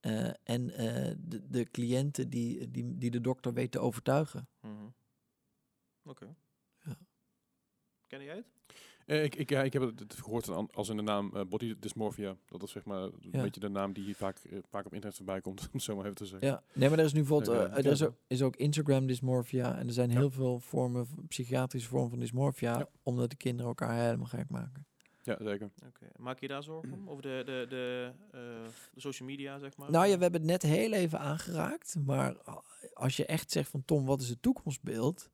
eh, en eh, de, de cliënten die, die, die de dokter weet te overtuigen. Mhm. Oké. Ja. Ken jij het? Eh, ik, ik, ja, ik heb het gehoord als in de naam eh, body dysmorphia. Dat is zeg maar een Ja. beetje de naam die hier vaak, eh, vaak op internet voorbij komt, om het zo maar even te zeggen. Ja, nee, maar er is nu bijvoorbeeld, er is ook, is ook Instagram dysmorphia. En er zijn Ja. heel veel vormen, psychiatrische vormen van dysmorphia. Ja. Omdat de kinderen elkaar helemaal gek maken. Ja, zeker. Oké. Maak je daar zorgen om? Over de, de, de, eh, de social media, zeg maar? Nou ja, we hebben het net heel even aangeraakt. Maar als je echt zegt van Tom, wat is het toekomstbeeld?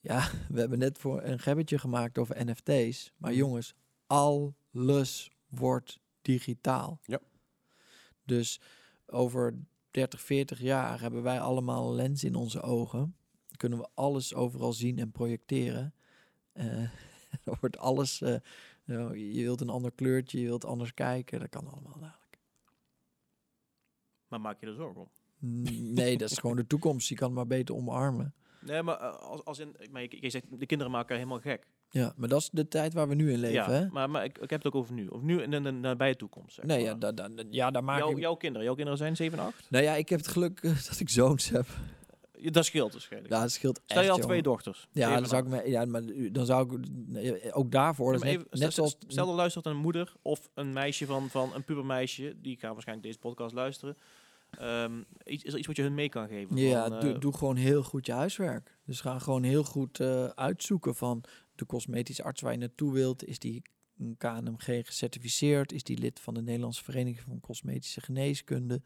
Ja, we hebben net voor een gebbetje gemaakt over NFT's. Maar Mhm. jongens, alles wordt digitaal. Ja. Dus over 30, 40 jaar hebben wij allemaal een lens in onze ogen. Kunnen we alles overal zien en projecteren. Dan wordt alles, eh, nou, je wilt een ander kleurtje, je wilt anders kijken. Dat kan allemaal dadelijk. Maar maak je er zorgen om? Nee, dat is gewoon de toekomst. Je kan het maar beter omarmen. Nee, maar eh, als, als in, maar je, je zegt, de kinderen maken helemaal gek. Ja, maar dat is de tijd waar we nu in leven, ja, hè? maar, maar ik, ik heb het ook over nu. Of nu in de, de nabije toekomst. Zeg Nee, maar. ja, da, da, da- ja, daar maak Jouw, ik... jouw kinderen, jouw kinderen zijn 7 en 8? Nou ja, ik heb het geluk eh, dat ik zoons heb. Ja, dat scheelt waarschijnlijk. Ja, dat scheelt Stel je echt, al twee dochters. Ja, dan en zou ik me, ja, maar dan zou ik ook daarvoor. Ja, net, stel, stel er luistert een moeder of een meisje van, van een pubermeisje, die gaan waarschijnlijk deze podcast luisteren. Ehm, iets, is er iets wat je hun mee kan geven? Ja, van, doe, eh, doe gewoon heel goed je huiswerk. Dus ga gewoon heel goed eh, uitzoeken van de cosmetische arts waar je naartoe wilt. Is die een KNMG gecertificeerd? Is die lid van de Nederlandse Vereniging van Cosmetische Geneeskunde?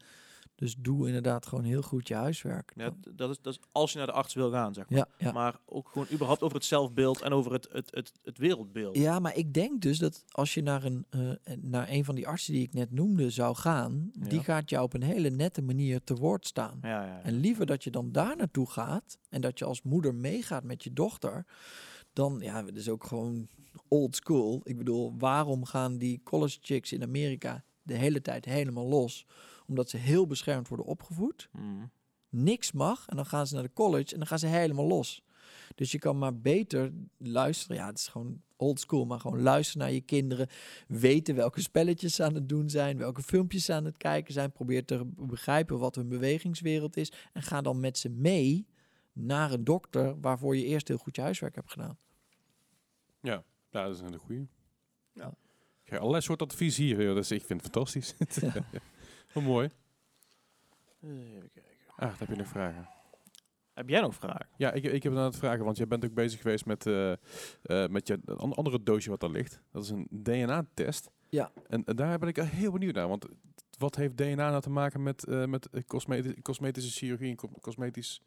Dus doe inderdaad gewoon heel goed je huiswerk. ja, dat, is, dat is als je naar de arts wil gaan, zeg maar. ja, ja. Maar ook gewoon überhaupt over het zelfbeeld en over het, het, het, het wereldbeeld. Ja, maar ik denk dus dat als je naar een, eh, naar een van die artsen die ik net noemde zou gaan, die gaat jou op een hele nette manier te woord staan. En liever dat je dan daar naartoe gaat en dat je als moeder meegaat met je dochter, dan, ja, dat is ook gewoon old school. Ik bedoel, waarom gaan die college chicks in Amerika de hele tijd helemaal los? Omdat ze heel beschermd worden opgevoed. Mm. Niks mag en dan gaan ze naar de college en dan gaan ze helemaal los. Dus je kan maar beter luisteren. Ja, het is gewoon old school, maar gewoon luisteren naar je kinderen. Weten welke spelletjes ze aan het doen zijn, welke filmpjes ze aan het kijken zijn. Probeer te begrijpen wat hun bewegingswereld is. En ga dan met ze mee naar een dokter waarvoor je eerst heel goed je huiswerk hebt gedaan. Ja, dat is een hele goeie. Ja. Allerlei soorten advies hier, joh. dus ik vind het fantastisch. Ja. Wat mooi. Even kijken. Ah, dan heb je nog vragen. Heb jij nog vragen? Ja, ik, ik heb aan het vragen, want jij bent ook bezig geweest met, eh, eh, met je een an- andere doosje wat daar ligt. Dat is een DNA-test. Ja. En, en daar ben ik heel benieuwd naar, want wat heeft DNA nou te maken met, eh, met eh, cosmeti- cosmetische chirurgie en co- cosmetisch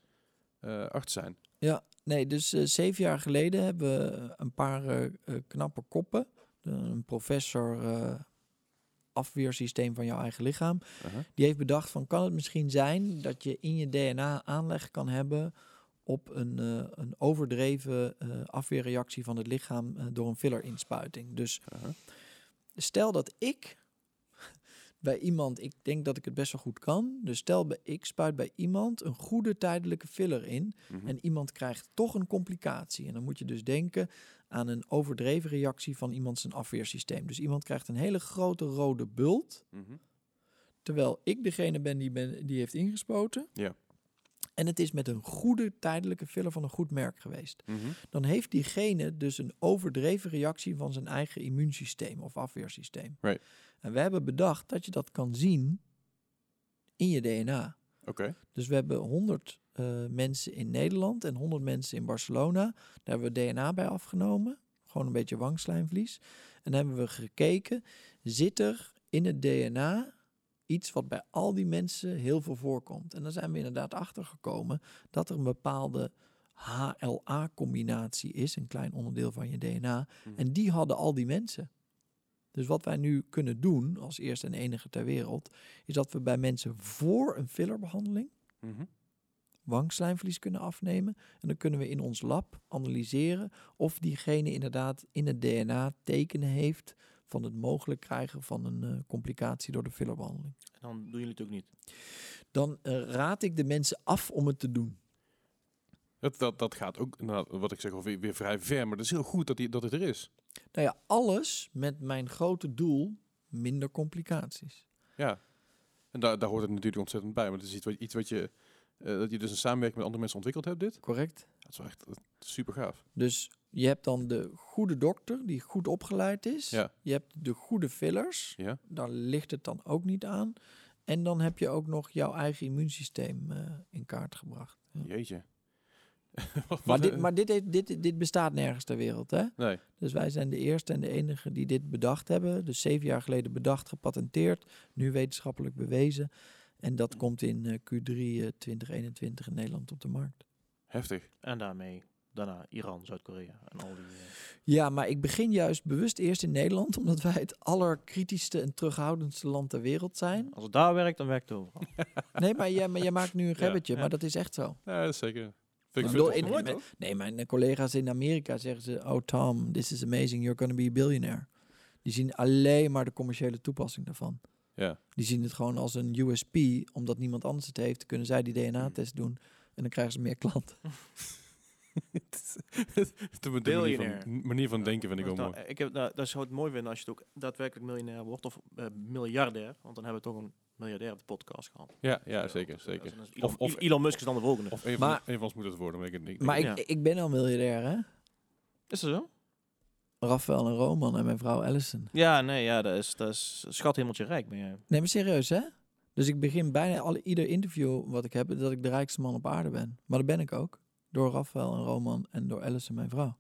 eh arts zijn? Ja, nee, dus eh, zeven jaar geleden hebben we een paar knappe koppen. Een professor eh, afweersysteem van jouw eigen lichaam. Uh-huh. Die heeft bedacht van kan het misschien zijn dat je in je DNA aanleg kan hebben op een, eh, een overdreven eh, afweerreactie van het lichaam eh, door een fillerinspuiting. Dus Uh-huh. stel dat ik bij iemand, ik denk dat ik het best wel goed kan. Dus stel bij ik spuit bij iemand een goede tijdelijke filler in Mhm. en iemand krijgt toch een complicatie. En dan moet je dus denken aan een overdreven reactie van iemand zijn afweersysteem. Dus iemand krijgt een hele grote rode bult, Mhm. terwijl ik degene ben die, ben, die heeft ingespoten. Ja. En het is met een goede tijdelijke filler van een goed merk geweest. Mhm. Dan heeft diegene dus een overdreven reactie van zijn eigen immuunsysteem of afweersysteem. Right. En we hebben bedacht dat je dat kan zien in je DNA. Oké. Dus we hebben 100 eh, mensen in Nederland en 100 mensen in Barcelona. Daar hebben we DNA bij afgenomen. Gewoon een beetje wangslijmvlies. En dan hebben we gekeken, zit er in het DNA iets wat bij al die mensen heel veel voorkomt. En dan zijn we inderdaad achtergekomen dat er een bepaalde HLA-combinatie is, een klein onderdeel van je DNA. Mhm. En die hadden al die mensen. Dus wat wij nu kunnen doen, als eerste en enige ter wereld, is dat we bij mensen voor een fillerbehandeling Mhm. Wangslijmvlies kunnen afnemen. En dan kunnen we in ons lab analyseren of diegene inderdaad in het DNA tekenen heeft van het mogelijk krijgen van een eh, complicatie door de fillerbehandeling. En dan doen jullie het ook niet. Dan eh, raad ik de mensen af om het te doen. Dat, dat, dat gaat ook, nou, wat ik zeg, alweer weer vrij ver, maar het is heel goed dat, die, dat het er is. Nou ja, alles met mijn grote doel, minder complicaties. Ja. En daar, daar hoort het natuurlijk ontzettend bij, maar het is iets wat, iets wat je, eh, dat je dus een samenwerking met andere mensen ontwikkeld hebt, dit. Correct? Dat is echt super gaaf. Dus je hebt dan de goede dokter die goed opgeleid is. Ja. Je hebt de goede fillers. Ja. Daar ligt het dan ook niet aan. En dan heb je ook nog jouw eigen immuunsysteem eh, in kaart gebracht. Ja. Jeetje. Wat- Maar, dit, eh, maar dit, dit, dit bestaat nergens ter wereld. Hè? Nee. Dus wij zijn de eerste en de enige die dit bedacht hebben. Dus zeven jaar geleden bedacht, gepatenteerd. Nu wetenschappelijk bewezen. En dat komt in eh, Q3 eh, 2021 in Nederland op de markt. Heftig. En daarmee daarna Iran, Zuid-Korea en al die... eh, Ja, maar ik begin juist bewust eerst in Nederland, omdat wij het allerkritischste en terughoudendste land ter wereld zijn. als het daar werkt, dan werkt het overal. Nee, maar jij, maar jij maakt nu een gebbetje, ja. maar dat is echt zo. Ja, dat is zeker. Vind ik bedoel, vind in-? Nee, mijn eh, collega's in Amerika zeggen ze: Oh, Tom, this is amazing, you're gonna be a billionaire. Die zien alleen maar de commerciële toepassing daarvan. Ja. Die zien het gewoon als een USP, omdat niemand anders het heeft, kunnen zij die DNA-test doen en dan krijgen ze meer klanten. de manier van, manier van denken vind ik wel is mooi. nou- ik heb, nou, dat zou het mooi vinden als je het ook daadwerkelijk miljonair wordt of eh, miljardair. Want dan hebben we toch een miljardair op de podcast gehad. Ja, ja zeker, zeker. Dus Elon, Of- of- Elon Musk is dan de volgende. Of een, Maar- van, een van ons moet het worden, weet ik het niet. Maar ik, Ja. ik ben al miljardair, hè? Is dat zo? Rafael en Roman en mijn vrouw Allison. Ja, nee, ja, dat is, dat is schat hemeltje rijk ben jij. Nee, maar serieus, hè? Dus ik begin bijna alle, ieder interview wat ik heb, dat ik de rijkste man op aarde ben. Maar dat ben ik ook. Door Rafael en Roman en door Allison, mijn vrouw.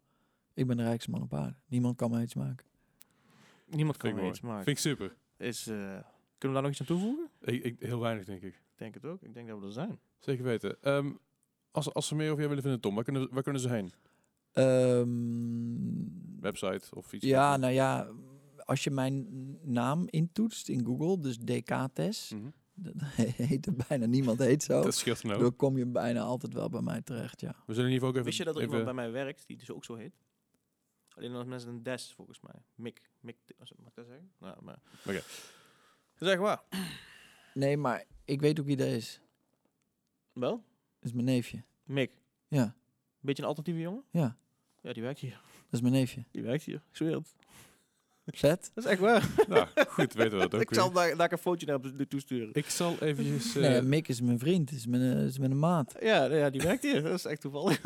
Ik ben de rijkste man op aarde. Niemand kan mij iets maken. Niemand kan me iets maken. Vind ik super. Is, eh, kunnen we daar nog iets aan toevoegen? Ik, ik, heel weinig, denk ik. Ik denk het ook. Ik denk dat we er zijn. Zeker weten. Ehm, als, als ze meer over jou willen vinden, Tom, waar kunnen, waar kunnen ze heen? Ehm, Website of iets? ja, nou ja, als je mijn naam intoetst in Google, dus DK-test, Mhm. dat heet er bijna niemand heet zo. Dat scheelt nou. Dan kom je bijna altijd wel bij mij terecht, ja. We zullen in ieder geval ook even... Wist je dat er even, iemand bij mij werkt die dus ook zo heet? Alleen als mensen een des, volgens mij. Mick. Mick, mag ik dat zeggen? Nou, maar... Oké. Zeg maar. Nee, maar ik weet ook wie dat is. Wel? Dat is mijn neefje. Mick. Ja, Beetje een alternatieve jongen? ja, Ja, die werkt hier. dat is mijn neefje. Die werkt hier. Ik zweer het. Zet? Dat is echt waar. Nou, goed, weten we dat ook ik weer. zal daar, daar een fotootje naar op de toesturen. Ik zal eventjes... eh, Nee, Mick is mijn vriend, is mijn, eh, is mijn maat. Ja, ja, die werkt hier. Dat is echt toevallig.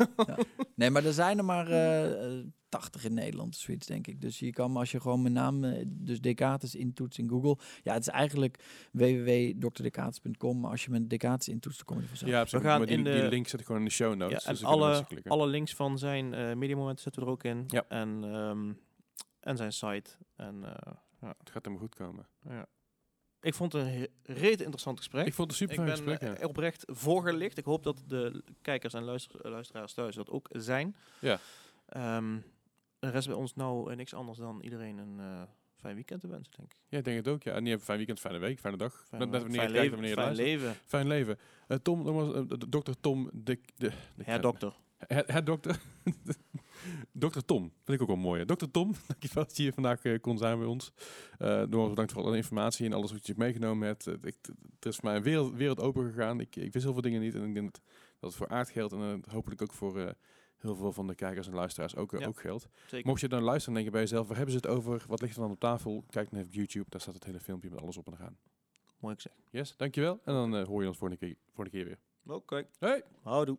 Nee, maar er zijn er maar eh, eh, 80 in Nederland, zoiets denk ik. Dus je kan, als je gewoon mijn naam, eh, dus Decatus intoetst in Google. Ja, het is eigenlijk www.drdecatus.com. Maar als je mijn Decatus intoetst, dan kom je er vanzelf. ja, precies, We gaan maar die, in de- die link zet ik gewoon in de show notes. Ja, en dus dan kunnen alle, mensen klikken. alle links van zijn eh mediamomenten zetten we er ook in. Ja. En, ehm, en zijn site. En eh, Het gaat helemaal goed komen. ja. Ik vond het een reet interessant gesprek. Ik vond het super Ik fijn ben gesprek, ja. eh, oprecht voorgelicht. Ik hoop dat de kijkers en luister- luisteraars thuis dat ook zijn. Ja. Ehm, de rest bij ons nou eh, niks anders dan iedereen een eh, fijn weekend te wensen, denk ik. Ja, ik denk het ook. Ja. En die hebben een fijn weekend, fijne week, fijne dag. Fijn, net, net wanneer fijn je leven. je fijn leven. Fijn leven. Eh, Tom, nogmaals, eh, dokter Tom, de, de, de dokter. Het dokter. dokter Tom. Vind ik ook wel mooi. Dokter Tom, dankjewel dat je hier vandaag eh, kon zijn bij ons. Eh nogmaals bedankt voor alle informatie en alles wat je meegenomen hebt. Eh, ik, er is voor mij een wereld, wereld open gegaan. Ik, ik wist heel veel dingen niet en ik denk dat, dat het voor aard geldt en eh, hopelijk ook voor eh, heel veel van de kijkers en luisteraars ook, eh, Ja. ook geldt. Zeker. Mocht je dan luisteren en denk je bij jezelf, waar hebben ze het over? Wat ligt er dan op tafel? Kijk dan even op YouTube, daar staat het hele filmpje met alles op en gaan. Mooi gezegd. Yes, dankjewel. En dan eh, hoor je ons volgende keer, volgende keer weer. Oké. Hey! Houdoe.